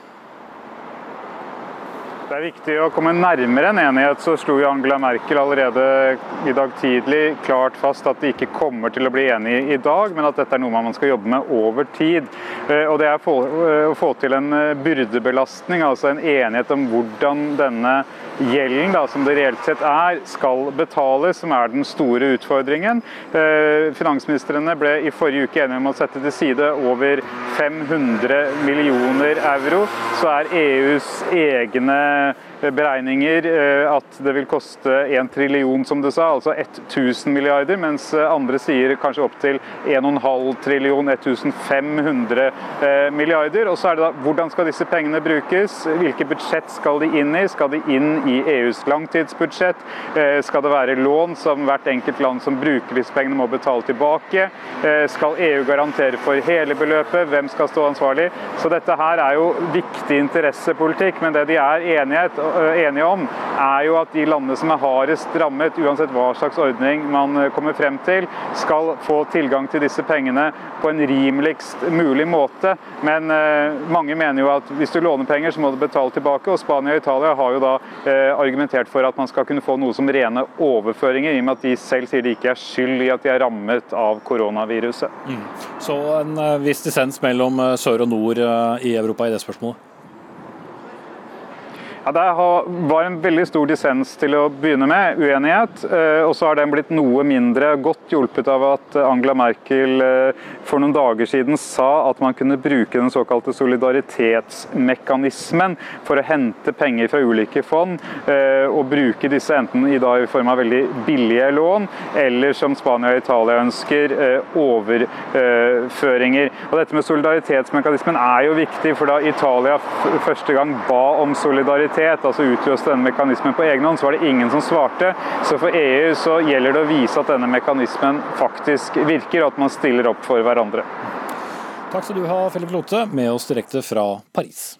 Det er viktig å komme nærmere en enighet. Så slo Angela Merkel allerede i dag tidlig klart fast at de ikke kommer til å bli enige i dag, men at dette er noe man skal jobbe med over tid. Eh, og Det er å få til en eh, byrdebelastning, altså en enighet om hvordan denne gjelden, da, som det reelt sett er, skal betales, som er den store utfordringen. Eh, finansministrene ble i forrige uke enige om å sette til side over 500 millioner euro. Så er EUs egne uh, beregninger eh, at det vil koste 1 trillion, som du sa, altså 1000 milliarder, mens eh, andre sier kanskje opptil 1,5 trillion, 1500 eh, milliarder. Og så er det da hvordan skal disse pengene brukes? Hvilke budsjett skal de inn i? Skal de inn i EUs langtidsbudsjett? Skal det være lån som hvert enkelt land som bruker disse pengene må betale tilbake? Skal EU garantere for hele beløpet? Hvem skal stå ansvarlig? Så dette her er jo viktig interessepolitikk, men det de er enighet enige om, er jo at de landene som er hardest rammet, uansett hva slags ordning man eh, kommer frem til, skal få tilgang til disse pengene på en rimeligst mulig måte. Men eh, mange mener jo at hvis du låner penger, så må du betale tilbake. Og Spania og Italia har jo da argumentert for at man skal kunne få noe som rene overføringer, i og med at de selv sier de ikke er skyld i at de er rammet av koronaviruset. Mm. Så en viss dissens mellom sør og nord i Europa i det spørsmålet? Ja, Det var en veldig stor dissens til å begynne med, uenighet. Eh, og så har den blitt noe mindre, godt hjulpet av at Angela Merkel eh, for noen dager siden sa at man kunne bruke den såkalte solidaritetsmekanismen for å hente penger fra ulike fond, eh, og bruke disse enten i, dag, i form av veldig billige lån, eller som Spania og Italia ønsker, overføringer. Og Dette med solidaritetsmekanismen er jo viktig, for da Italia første gang ba om solidaritet aktivitet, altså utløste denne mekanismen på egen hånd, så var det ingen som svarte. Så for EU så gjelder det å vise at denne mekanismen faktisk virker, og at man stiller opp for hverandre. Takk skal du ha, Philip Lote, med oss direkte fra Paris.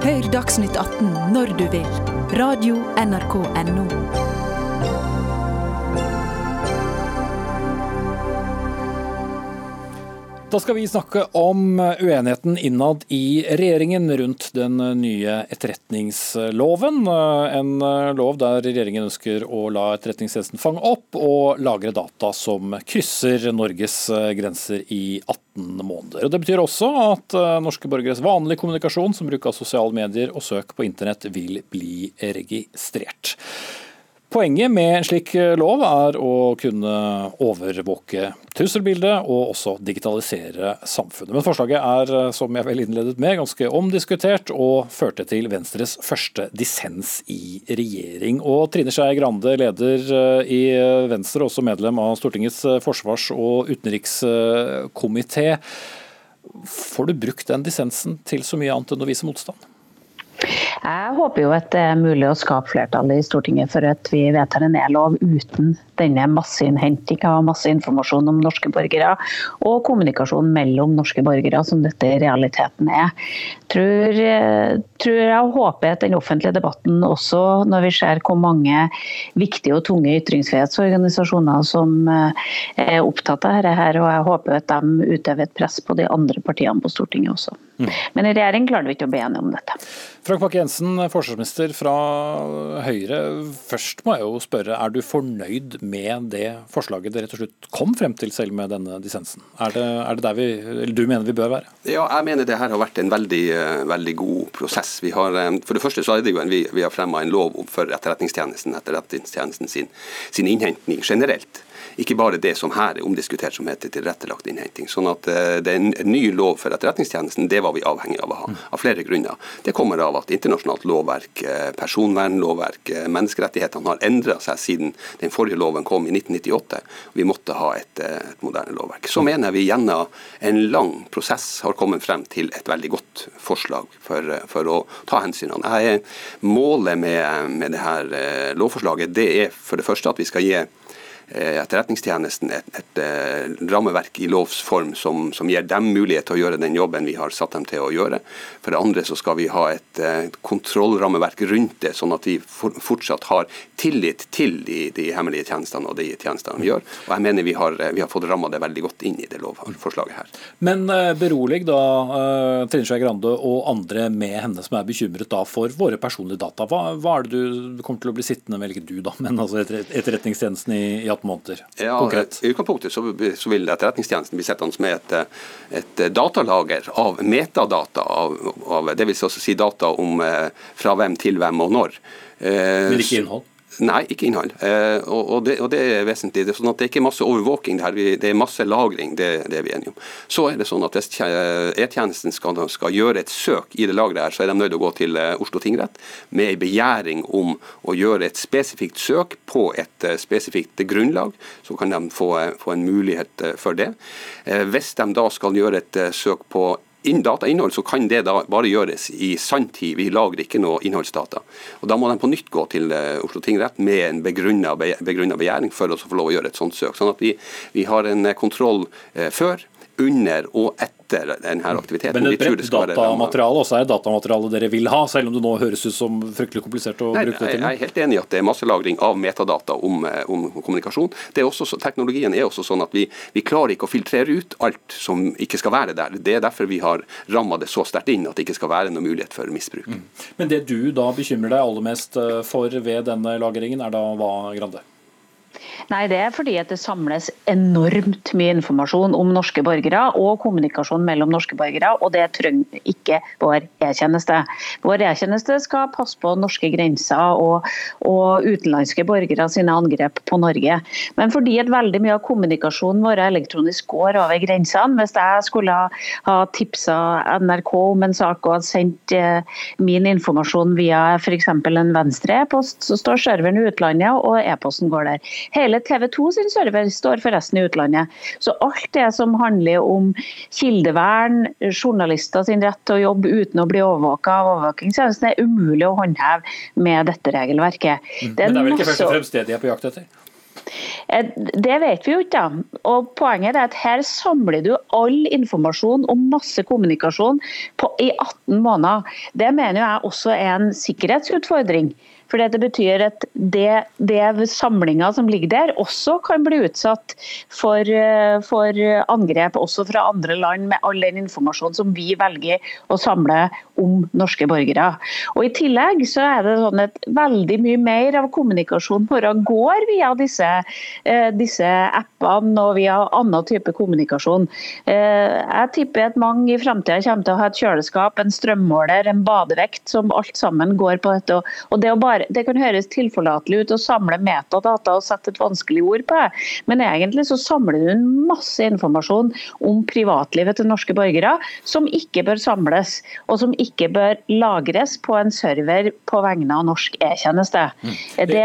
Hør Dagsnytt 18 når du vil. Radio NRK Radio.nrk.no. Da skal vi snakke om uenigheten innad i regjeringen rundt den nye etterretningsloven. En lov der regjeringen ønsker å la Etterretningstjenesten fange opp og lagre data som krysser Norges grenser i 18 måneder. Og det betyr også at norske borgeres vanlige kommunikasjon som bruk av sosiale medier og søk på internett vil bli registrert. Poenget med en slik lov er å kunne overvåke trusselbildet og også digitalisere samfunnet. Men forslaget er, som jeg vel innledet med, ganske omdiskutert og førte til Venstres første dissens i regjering. Og Trine Skei Grande, leder eh, i Venstre, også medlem av Stortingets forsvars- og utenrikskomité. Får du brukt den dissensen til så mye annet enn å vise motstand? Jeg håper jo at det er mulig å skape flertall i Stortinget for at vi vedtar en e-lov uten denne masseinnhentinga masse informasjon om norske borgere, og kommunikasjon mellom norske borgere, som dette i realiteten er. Tror, tror jeg håper at den offentlige debatten også, når vi ser hvor mange viktige og tunge ytringsfrihetsorganisasjoner som eh, er opptatt av dette, og jeg håper at de utøver et press på de andre partiene på Stortinget også. Men i regjering klarer vi ikke å bli enige om dette. Frank Bakke-Jensen, forsvarsminister fra Høyre. Først må jeg jo spørre, er du fornøyd med det forslaget det rett og slett kom frem til, selv med denne dissensen? Er det, er det der vi, eller du mener vi bør være? Ja, jeg mener det her har vært en veldig, eh, veldig god prosess. Vi har, eh, for det første så er det jo en, vi, vi har fremma en lov for Etterretningstjenesten, Etterretningstjenesten sin, sin innhentning generelt ikke bare det som her er omdiskutert som heter tilrettelagt innhenting. Sånn at uh, det er en, ny lov for Etterretningstjenesten, det var vi avhengig av å ha, av flere grunner. Det kommer av at internasjonalt lovverk, uh, personvernlovverk, uh, menneskerettighetene har endra seg siden den forrige loven kom i 1998. Vi måtte ha et, et moderne lovverk. Så mener vi gjennom en lang prosess har kommet frem til et veldig godt forslag for, for å ta hensynene. Målet med, med det her lovforslaget det er for det første at vi skal gi Eh, etterretningstjenesten et, et, et, eh, rammeverk i lovs form som, som, gir dem mulighet til å gjøre den jobben vi har satt dem til å gjøre. For det andre så skal vi ha et, eh, et kontrollrammeverk rundt det, sånn at vi for, fortsatt har tillit til de, de, hemmelige tjenestene og de tjenestene vi gjør. Og jeg mener vi har, vi har fått ramma det veldig godt inn i det lovforslaget her. Men berolig da Trine Skei Grande og andre med henne som er bekymret da for våre personlige data. Hva, hva er det du kommer til å bli sittende med, eller ikke du da, men altså etterretningstjenesten i, i 18 måneder? Ja, konkret. I utgangspunktet så, så, vil Etterretningstjenesten bli sittende med et, et, datalager av metadata, av, av, det vil si data om eh, fra hvem til hvem og når. Men ikke innhold? Nei, ikke innhold. Eh, og, og, det, og, det, er vesentlig. Det er sånn det er ikke masse overvåking, det, her, det er masse lagring. Det, det, er vi enige om. Så er det sånn at Hvis E-tjenesten skal, skal, gjøre et søk i det lageret, her, så er de nødt til å gå til eh, Oslo tingrett med en begjæring om å gjøre et spesifikt søk på et uh, spesifikt grunnlag. Så kan de få, få en mulighet for det. Eh, hvis de da skal gjøre et søk på inn datainnhold, så kan det da bare gjøres i sanntid. Vi lagrer ikke noe innholdsdata. Og Da må de på nytt gå til uh, Oslo tingrett med en begrunna begjæring for å få lov å gjøre et sånt søk. Sånn at vi, vi har en eh, kontroll uh, før, under og etter denne aktiviteten. Men et bredt datamateriale også er datamateriale dere vil ha, selv om det nå høres ut som fryktelig komplisert å Nei, bruke det til? Jeg er helt enig i at det er masselagring av metadata om, eh, om kommunikasjon. Er også, teknologien er også sånn at vi, vi, klarer ikke å filtrere ut alt som ikke skal være der. Det er derfor vi har ramma det så sterkt inn at det ikke skal være noen mulighet for misbruk. Mm. Men det du da bekymrer deg aller mest eh, for ved denne lagringen, er da hva, Grande? Nei, Det er fordi det samles enormt mye informasjon om norske borgere og kommunikasjon mellom norske borgere, og det trenger ikke vår e-tjeneste. Vår e-tjeneste skal passe på norske grenser og, og, utenlandske borgere sine angrep på Norge. Men fordi at veldig mye av kommunikasjonen vår elektronisk går over grensene, hvis jeg skulle ha tipsa NRK om en sak og hadde sendt eh, min informasjon via f.eks. en venstre e-post, så står serveren i utlandet og e-posten går der. Hele TV 2 sin server står forresten i utlandet. Så alt det som handler om kildevern, journalister sin rett til å jobbe uten å bli overvåka av overvåkingstjenesten, er umulig å håndheve med dette regelverket. Mm. Det Men det er vel ikke først og fremst det de er på jakt etter? Eh, det vet vi jo ikke. Og Poenget er at her samler du all informasjon om masse kommunikasjon på, i 18 måneder. Det mener jeg også er en sikkerhetsutfordring. For det betyr at det, det samlinga som ligger der, også kan bli utsatt for, eh, for, angrep også fra andre land, med all den informasjonen som vi velger å samle om norske borgere. Og I tillegg så er det sånn at veldig mye mer av kommunikasjonen vår går via disse eh, disse appene og via annen type kommunikasjon. Jeg tipper at mange i framtida kommer til å ha et kjøleskap, en strømmåler, en badevekt, som alt sammen går på dette. Og det, å bare, det kan høres tilforlatelig ut å samle metadata og sette et vanskelig ord på det, men egentlig så samler du en masse informasjon om privatlivet til norske borgere som ikke bør samles, og som ikke bør lagres på en server på vegne av norsk e-tjeneste. Mm. Det,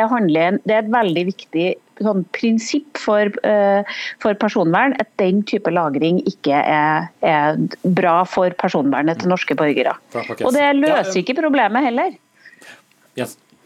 det er et veldig viktig sånn prinsipp for, uh, for, personvern at den type lagring ikke er, er bra for personvernet til norske borgere. Og det løser ikke problemet heller. Yes.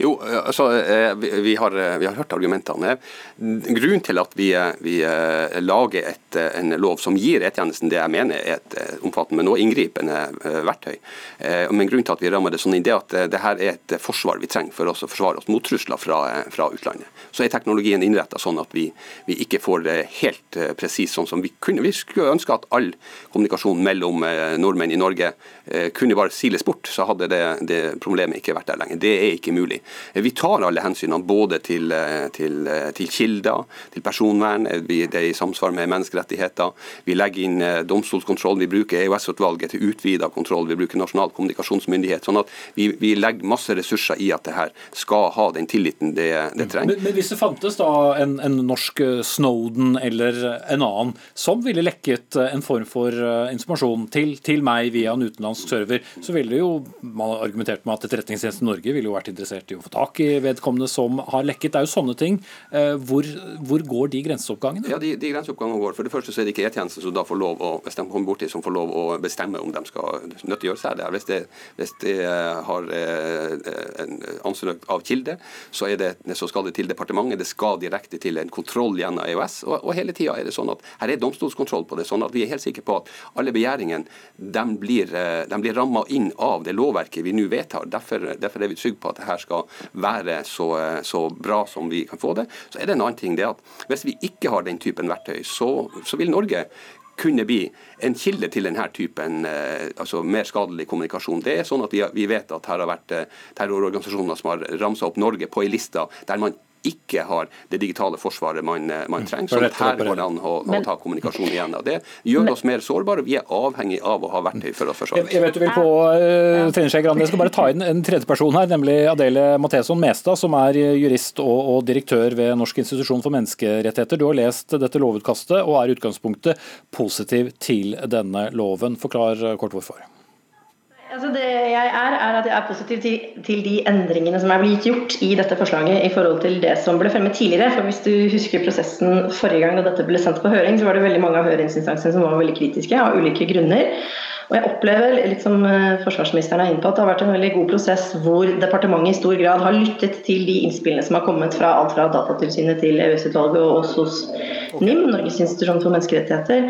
Jo, eh, altså, eh, vi har, eh, vi har hørt argumentene. Grunnen til at vi, vi lager et, en lov som gir E-tjenesten det jeg mener er et omfattende, men også inngripende verktøy. Men grunnen til at vi rammer det sånn inn, det er at det her er et forsvar vi trenger for oss å forsvare oss mot trusler fra, fra utlandet. Så er teknologien innretta sånn at vi, vi, ikke får det helt presis sånn som vi kunne. Vi skulle ønske at all kommunikasjon mellom nordmenn i Norge kunne bare siles bort, så hadde det, det problemet ikke vært der lenger. Det er ikke mulig. Vi tar alle hensynene både til, eh, til, eh, til kilder, til personvern, vi, det er i samsvar med menneskerettigheter. Vi legger inn domstolskontroll, vi bruker EOS-utvalget til utvida kontroll, vi bruker Nasjonal kommunikasjonsmyndighet. sånn at vi, vi, legger masse ressurser i at det her skal ha den tilliten det, det trenger. Men, men, hvis det fantes da en, en, norsk Snowden eller en annen som ville lekket en form for informasjon til, til meg via en utenlandsk server, så ville jo man argumentert med at Etterretningstjenesten Norge ville jo vært interessert i å få tak i vedkommende som har lekket. Det er jo sånne ting. Eh, hvor, hvor går de grenseoppgangene? Ja, de, de, grenseoppgangene går. For det første så er det ikke E-tjenesten som da får lov å, hvis de kommer borti, som får lov å bestemme om de skal nyttiggjøre seg det. Hvis det, hvis det har eh, en ansøkt av kilde, så, det, så, skal det til departementet. Det skal direkte til en kontroll gjennom EOS. Og, og hele tida er det sånn at her er domstolskontroll på det. sånn at Vi er helt sikre på at alle begjæringene de blir, eh, de blir ramma inn av det lovverket vi nå vedtar. Derfor, derfor er vi trygge på at det her skal være så, så, bra som vi kan få det. Så er det en annen ting det at hvis vi ikke har den typen verktøy, så, så vil Norge kunne bli en kilde til denne typen eh, altså mer skadelig kommunikasjon. Det er sånn at Vi, vi vet at her har vært eh, terrororganisasjoner som har ramsa opp Norge på ei liste der man ikke har det digitale forsvaret man, eh, man trenger. Så her går det an å, å, ta kommunikasjon igjen. Og det gjør oss mer sårbare. Vi er avhengig av å ha verktøy for å forsvare oss. Jeg vet du vil på uh, Trine Skei Grande. Jeg skal bare ta inn en tredje person her, nemlig Adele Matheson Mestad, som er jurist og, og direktør ved Norsk institusjon for menneskerettigheter. Du har lest dette lovutkastet og er i utgangspunktet positiv til denne loven. Forklar kort hvorfor. Altså det jeg er, er at jeg er positiv til, til, de endringene som er blitt gjort i dette forslaget i forhold til det som ble fremmet tidligere. For Hvis du husker prosessen forrige gang da dette ble sendt på høring, så var det veldig mange av høringsinstansene som var veldig kritiske av ulike grunner. Og jeg opplever, litt som eh, forsvarsministeren er inne på, at det har vært en veldig god prosess hvor departementet i stor grad har lyttet til de innspillene som har kommet fra alt fra Datatilsynet til EØS-utvalget og også hos NIM, Norges institusjon for menneskerettigheter.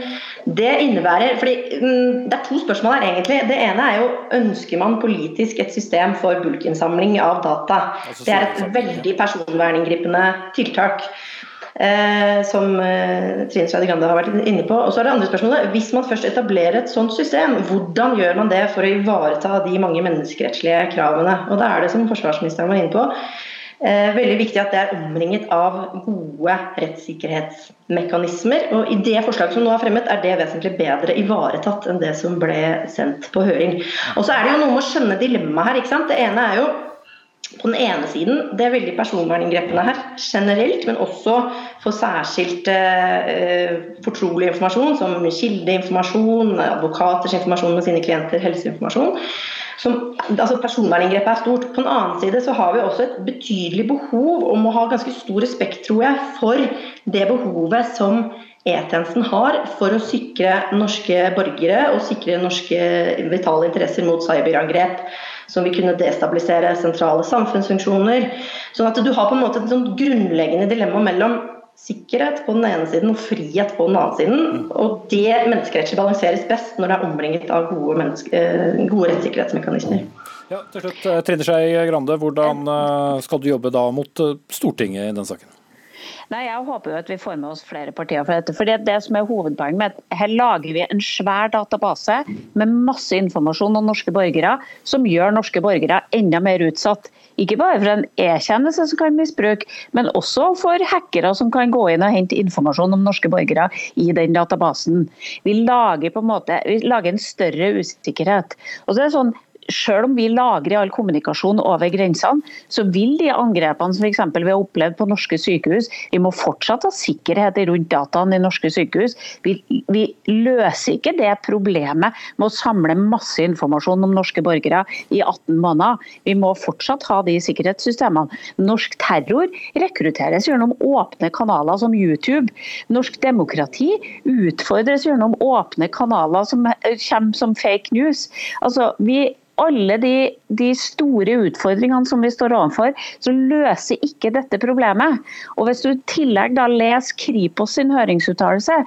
Det innebærer fordi mm, Det er to spørsmål her, egentlig. Det ene er jo ønsker man politisk et system for bulkinnsamling av data. Altså, det er et veldig personverninngripende tiltak. Eh, som eh, Trine Skei Grande har vært inne på. Og så er det andre spørsmålet. Hvis man først etablerer et sånt system, hvordan gjør man det for å ivareta de mange menneskerettslige kravene? Og da er det, som forsvarsministeren var inne på, eh, veldig viktig at det er omringet av gode rettssikkerhetsmekanismer. Og i det forslaget som nå er fremmet, er det vesentlig bedre ivaretatt enn det som ble sendt på høring. Og så er det jo noe med å skjønne dilemmaet her. ikke sant? Det ene er jo på den ene siden det er veldig personverninngrepene her generelt, men også for særskilt eh, fortrolig informasjon, som kildeinformasjon, advokaters informasjon med sine klienter, helseinformasjon. Som, altså Personverninngrepet er stort. På den annen side så har vi også et betydelig behov om å ha ganske stor respekt, tror jeg, for det behovet som E-tjenesten har for å sikre norske borgere og sikre norske vitale interesser mot cyberangrep som vil kunne destabilisere sentrale samfunnsfunksjoner. Sånn at du har på en måte et sånn grunnleggende dilemma mellom sikkerhet på den ene siden og frihet på den andre siden. Og det menneskerettslig balanseres best når det er omringet av gode, eh, gode rettssikkerhetsmekanismer. Ja, til slutt, eh, Trine Skei Grande, hvordan eh, skal du jobbe da mot Stortinget i den saken? Nei, Jeg håper jo at vi får med oss flere partier for dette. fordi det som er hovedpoenget med at Her lager vi en svær database med masse informasjon om norske borgere, som gjør norske borgere enda mer utsatt Ikke bare for en e-tjeneste som kan misbruke, men også for hackere som kan gå inn og hente informasjon om norske borgere i den databasen. Vi lager på en måte, vi lager en større usikkerhet. Og så er det sånn, selv om vi lagrer all kommunikasjon over grensene, så vil de angrepene som f.eks. vi har opplevd på norske sykehus, vi må fortsatt ha sikkerhet rundt dataene i norske sykehus. Vi, vi, løser ikke det problemet med å samle masse informasjon om norske borgere i 18 måneder. Vi må fortsatt ha de sikkerhetssystemene. Norsk terror rekrutteres gjennom åpne kanaler som YouTube. Norsk demokrati utfordres gjennom åpne kanaler som kommer som fake news. Altså, vi alle de, de, store utfordringene som vi står overfor, så løser ikke dette problemet. Og Hvis du i tillegg da leser Kripos sin høringsuttalelse,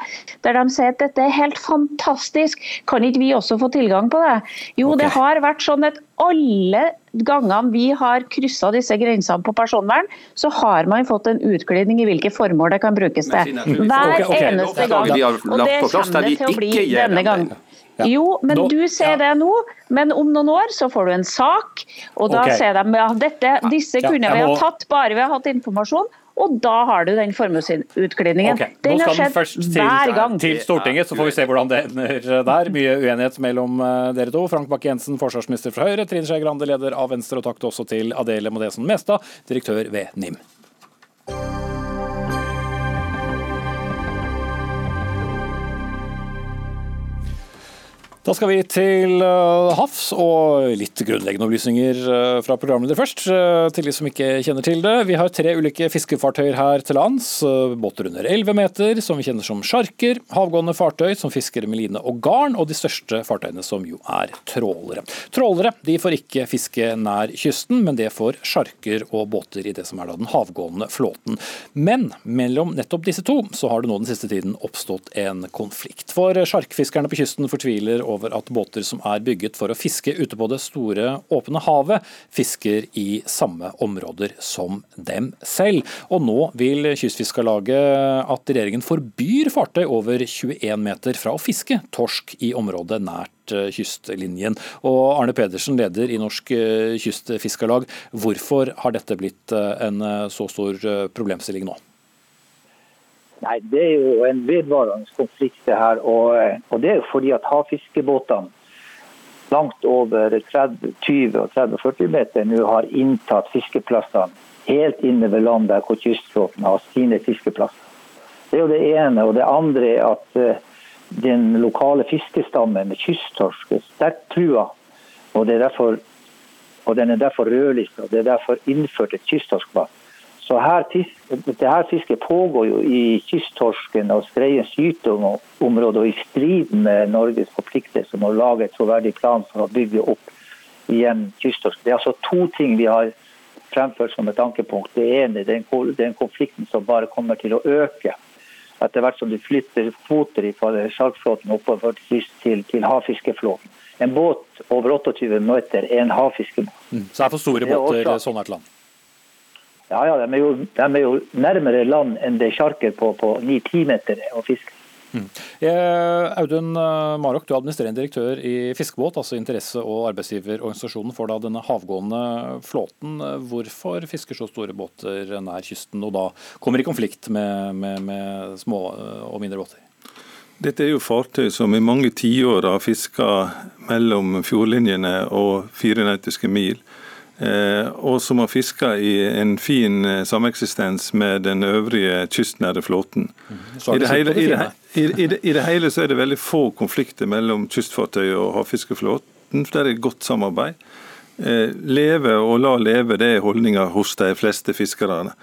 der de sier at dette er helt fantastisk, kan ikke vi også få tilgang på det? Jo, okay. det har vært sånn at alle gangene vi har kryssa disse grensene på personvern, så har man fått en utglidning i hvilke formål det kan brukes til. Hver eneste gang. Og det kommer det til å bli denne gangen. Ja. Jo, men Nå, du ser ja. det nå. Men om noen år så får du en sak, og da okay. ser de at dette, disse kunne vi ha tatt bare vi har hatt informasjon. Og da har du den formuesutglidningen. Okay. Den har skjedd til, hver gang. Til Stortinget, så får vi se hvordan det ender der. Mye uenighet mellom eh, dere to. Frank Bakke-Jensen, forsvarsminister fra Høyre. Trine Skei Grande, leder av Venstre. Og takk også til Adele Modesen Mestad, direktør ved NIM. Da skal vi til uh, havs og litt grunnleggende opplysninger uh, fra programleder først, uh, til de som ikke kjenner til det. Vi har tre ulike fiskefartøyer her til lands. Båter under 11 meter, som vi kjenner som sjarker. Havgående fartøy som fisker med line og garn, og de største fartøyene som jo er trålere. Trålere de får ikke fiske nær kysten, men det får sjarker og båter i det som er da den havgående flåten. Men mellom nettopp disse to, så har det nå den siste tiden oppstått en konflikt. For sjarkfiskerne på kysten fortviler over over at båter som er bygget for å fiske ute på det store, åpne havet, fisker i samme områder som dem selv. Og nå vil Kystfiskarlaget at regjeringen forbyr fartøy over 21 meter fra å fiske torsk i området nært eh, kystlinjen. Og Arne Pedersen, leder i Norsk eh, Kystfiskarlag, hvorfor har dette blitt eh, en så stor problemstilling nå? Nei, Det er jo en vedvarende konflikt det her. Og, og det er jo fordi at havfiskebåtene langt over 30, 20 og 30 40 meter nå har inntatt fiskeplassene helt inne ved land der hvor kystflåten har sine fiskeplasser. Det er jo det ene. Og det andre er at uh, den lokale fiskestammen med kysttorsk er sterkt trua. Og, det er derfor, og den er derfor rødlista. Det er derfor innført et kysttorskvann. Så her, det her fisket pågår jo i kysttorsken og skreiens gyteområde og i strid med Norges forpliktelser om å lage et troverdig plan for å bygge opp igjen kysttorsk. Det er altså to ting vi har fremført som et ankepunkt. Det ene er den konflikten som bare kommer til å øke etter hvert som du flytter kvoter fra sjarkflåten oppover til, til havfiskeflåten. En båt over 28 meter er en havfiskebåt. Mm. Så er for store båter sånn et land? Ja, ja, de er, jo, de er jo nærmere land enn det sjarker på, på 9-10 meter å fiske. Mm. Eh, Audun eh, Marok, du er administrerende direktør i Fiskebåt, altså interesse- og arbeidsgiverorganisasjonen for da denne havgående flåten. Hvorfor fisker så store båter nær kysten, og da kommer i konflikt med, med, med små og mindre båter? Dette er jo fartøy som i mange tiår har fiska mellom fjordlinjene og fire nautiske mil. Eh, og som har fiska i en fin eh, sameksistens med den øvrige kystnære flåten. I det, hele, i, det, i, det, I det, hele, så er det veldig få konflikter mellom kystfartøy og havfiskeflåten. for Det er et godt samarbeid. Eh, leve og la leve, det er holdninga hos de fleste fiskerne.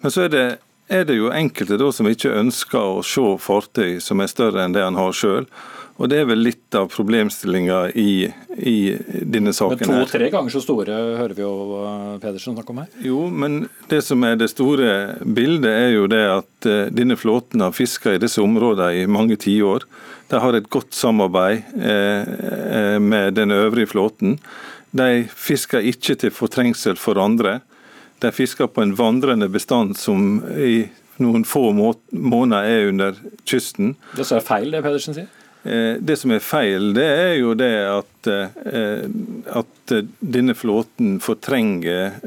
Men så er det, er det jo enkelte da som ikke ønsker å se fartøy som er større enn det han har sjøl. Og Det er vel litt av problemstillinga i, i, denne saken. Men To-tre ganger så store hører vi jo uh, Pedersen snakke om her. Jo, men det som er det store bildet, er jo det at uh, denne flåten har fiska i disse områdene i mange tiår. De har et godt samarbeid uh, med den øvrige flåten. De fisker ikke til fortrengsel for andre. De fisker på en vandrende bestand som i noen få måneder er under kysten. Det er feil det Pedersen sier? Eh, det som er feil, det er jo det at, eh, at denne flåten fortrenger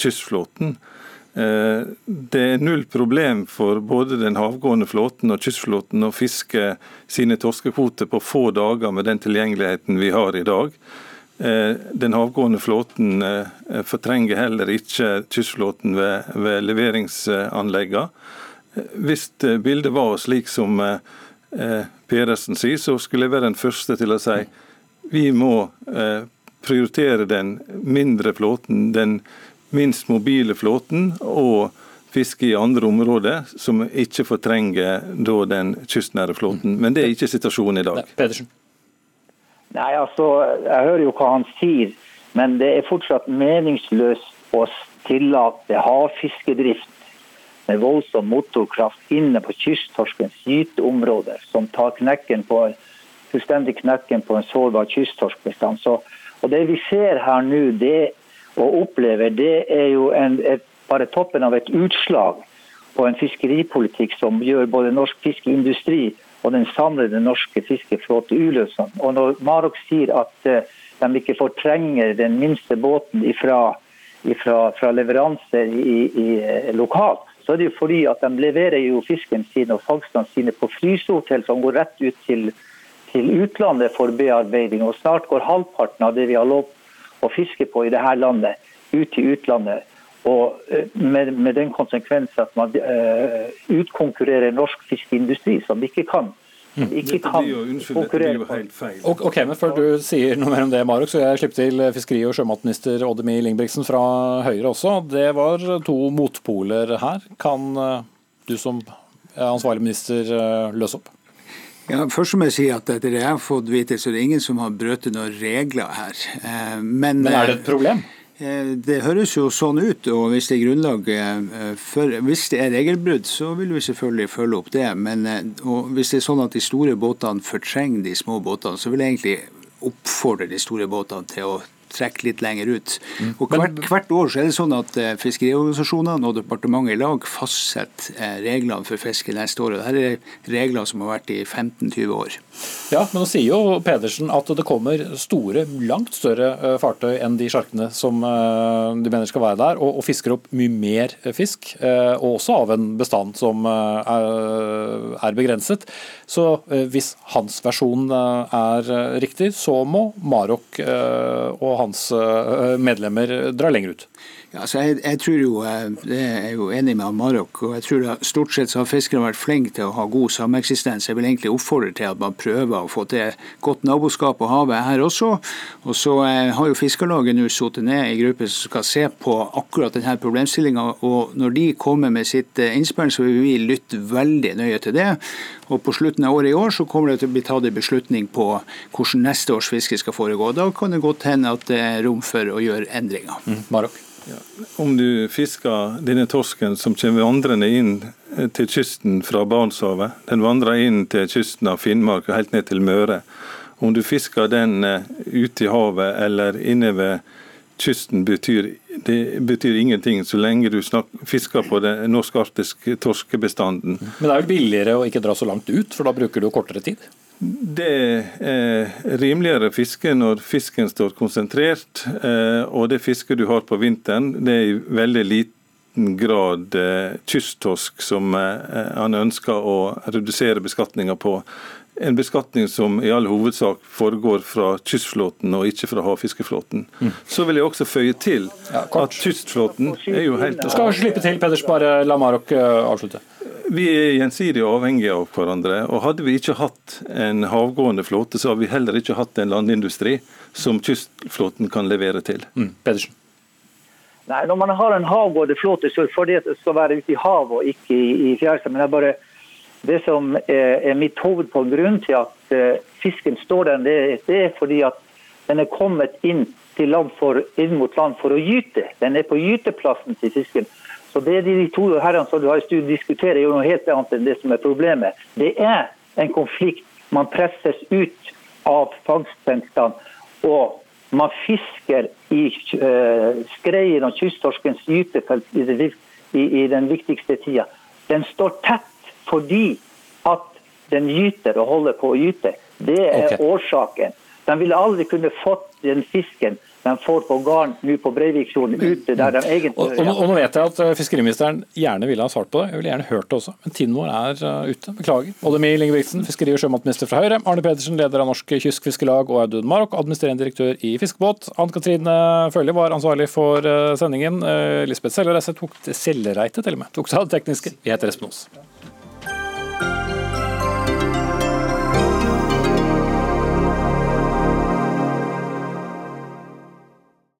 kystflåten. Det er null problem for både den havgående flåten og kystflåten å fiske sine torskekvoter på få dager med den tilgjengeligheten vi har i dag. Den havgående flåten fortrenger heller ikke kystflåten ved, ved leveringsanleggene. Hvis bildet var slik som Eh, Pedersen sier, så skulle jeg være den første til å si vi må eh, prioritere den mindre flåten, den minst mobile flåten, og fiske i andre områder som ikke fortrenger den kystnære flåten. Men det er ikke situasjonen i dag. Pedersen. Nei, altså, Jeg hører jo hva han sier, men det er fortsatt meningsløst å tillate havfiskedrift med voldsom motorkraft inne på kysttorskens gyteområder, som tar knekken på, fullstendig knekken på en sårbar kysttorskbestand. Så, og Det vi ser her nå det, og opplever, det er jo en, et, bare toppen av et utslag på en fiskeripolitikk som gjør både norsk fiskeindustri og den samlede norske fiskeflåte ulønnsom. Og når Marok sier at uh, de ikke fortrenger den minste båten ifra, ifra, fra leveranser i, i, eh, lokalt, så er det jo fordi at de leverer jo fisken sin og fangstene sine på frysehotell som går rett ut til, til, utlandet for bearbeiding. Og snart går halvparten av det vi har lov å fiske på i dette landet, ut til utlandet. Og eh, med, med den konsekvens at man uh, utkonkurrerer norsk fiskeindustri, som ikke kan. Mm. ikke kan konkurrere på. Ok, men Før du sier noe mer om det, Marok, så jeg slipper til fiskeri- og sjømatminister Oddemy Lingbrigtsen fra Høyre også. Det var to motpoler her. Kan eh, du som ansvarlig minister eh, løse opp? Ja, først må jeg si at Etter det jeg har fått vite, så er det ingen som har brutt noen regler her. Eh, men, men er det et problem? Eh, det høres jo sånn ut, og hvis det er grunnlag eh, for Hvis det er regelbrudd, så vil vi selvfølgelig følge opp det. Men eh, hvis det er sånn at de store båtene fortrenger de små båtene, så vil jeg egentlig oppfordre de store båtene til å trekke litt lenger ut. Mm. Og hvert, hvert, år så er det sånn at eh, fiskeriorganisasjonene og departementet i lag fastsetter eh, reglene for fiske neste år. og Dette er regler som har vært i 15-20 år. Ja, men nå sier jo Pedersen at det kommer store, langt større eh, fartøy enn de sjarkene som de mener skal være der, og, og fisker opp mye mer fisk. Og også av en bestand som er begrenset. Så hvis hans versjon er riktig, så må Marok og hans eh, medlemmer drar lenger ut? Ja, altså jeg, jeg, tror jo, eh, det er jo enig med Marok. og jeg tror at Stort sett så har fiskere vært flinke til å ha god sameksistens. Jeg vil egentlig oppfordre til at man prøver å få til godt naboskap på havet her også. Og så eh, har jo Fiskarlaget nå sittet ned i gruppe som skal se på akkurat denne problemstillinga. Og når de kommer med sitt innspill, så vil vi lytte veldig nøye til det. Og På slutten av året i år så kommer det til å bli tatt en beslutning på hvordan neste års fiske skal foregå. Da kan det godt hende at det er rom for å gjøre endringer. Mm, Marok. Om du fisker denne torsken som kommer vandrende inn til kysten fra Barentshavet, den vandrer inn til kysten av Finnmark og helt ned til Møre. Om du fisker den eh, ute i havet eller inne ved kysten, betyr, det betyr ingenting så lenge du snak, fisker på den norsk-arktiske torskebestanden. Men det er vel billigere å ikke dra så langt ut, for da bruker du kortere tid? Det er rimeligere fiske når fisken står konsentrert, eh, og det fisket du har på vinteren, det er i veldig liten grad eh, kysttorsk som eh, han ønsker å redusere beskatninga på. En beskatning som i all hovedsak foregår fra kystflåten og ikke fra havfiskeflåten. Mm. Så vil jeg også føye til ja, at kystflåten er jo helt skal slippe til, Peders, bare la Marok avslutte. Vi er gjensidig avhengige av hverandre. og Hadde vi ikke hatt en havgående flåte, så har vi heller ikke hatt en landindustri som kystflåten kan levere til. Mm. Pedersen. Nei, Når man har en havgående flåte, så er det fordi det skal være ute i havet og ikke i, i fjærestad. Men det er bare det som er, er mitt hovedpoeng. Grunnen til at uh, fisken står der, det, det, er fordi at den er kommet inn, til land for, inn mot land for å gyte. Den er på gyteplassen til fisken. Så det de to herrene som du har i studio diskuterer, er jo noe helt annet enn det som er problemet. Det er en konflikt. Man presses ut av fangstfengslene. Og man fisker i uh, skreien og kysttorskens gytefelt i, i, i, den viktigste tida. Den står tett fordi at den gyter og holder på å gyte. Det er okay. årsaken. De ville aldri kunne fått den fisken de får på garn nå på Breivikfjorden, ute der de egentlig og, nå- og nå vet jeg at eh, fiskeriministeren gjerne ville ha svart på det. Jeg ville gjerne hørt det også. Men tiden vår er eh, ute. Beklager. Odd Emil Ingebrigtsen, fiskeri- og sjømatminister fra Høyre. Arne Pedersen, leder av Norsk Kystfiskelag og Audun Marok, administrerende direktør i Fiskebåt. Ann Katrine Følli var ansvarlig for eh, sendingen. Lisbeth Sellereite tok, Sellereite til og med, tok seg av det tekniske. Vi heter Espen Aas.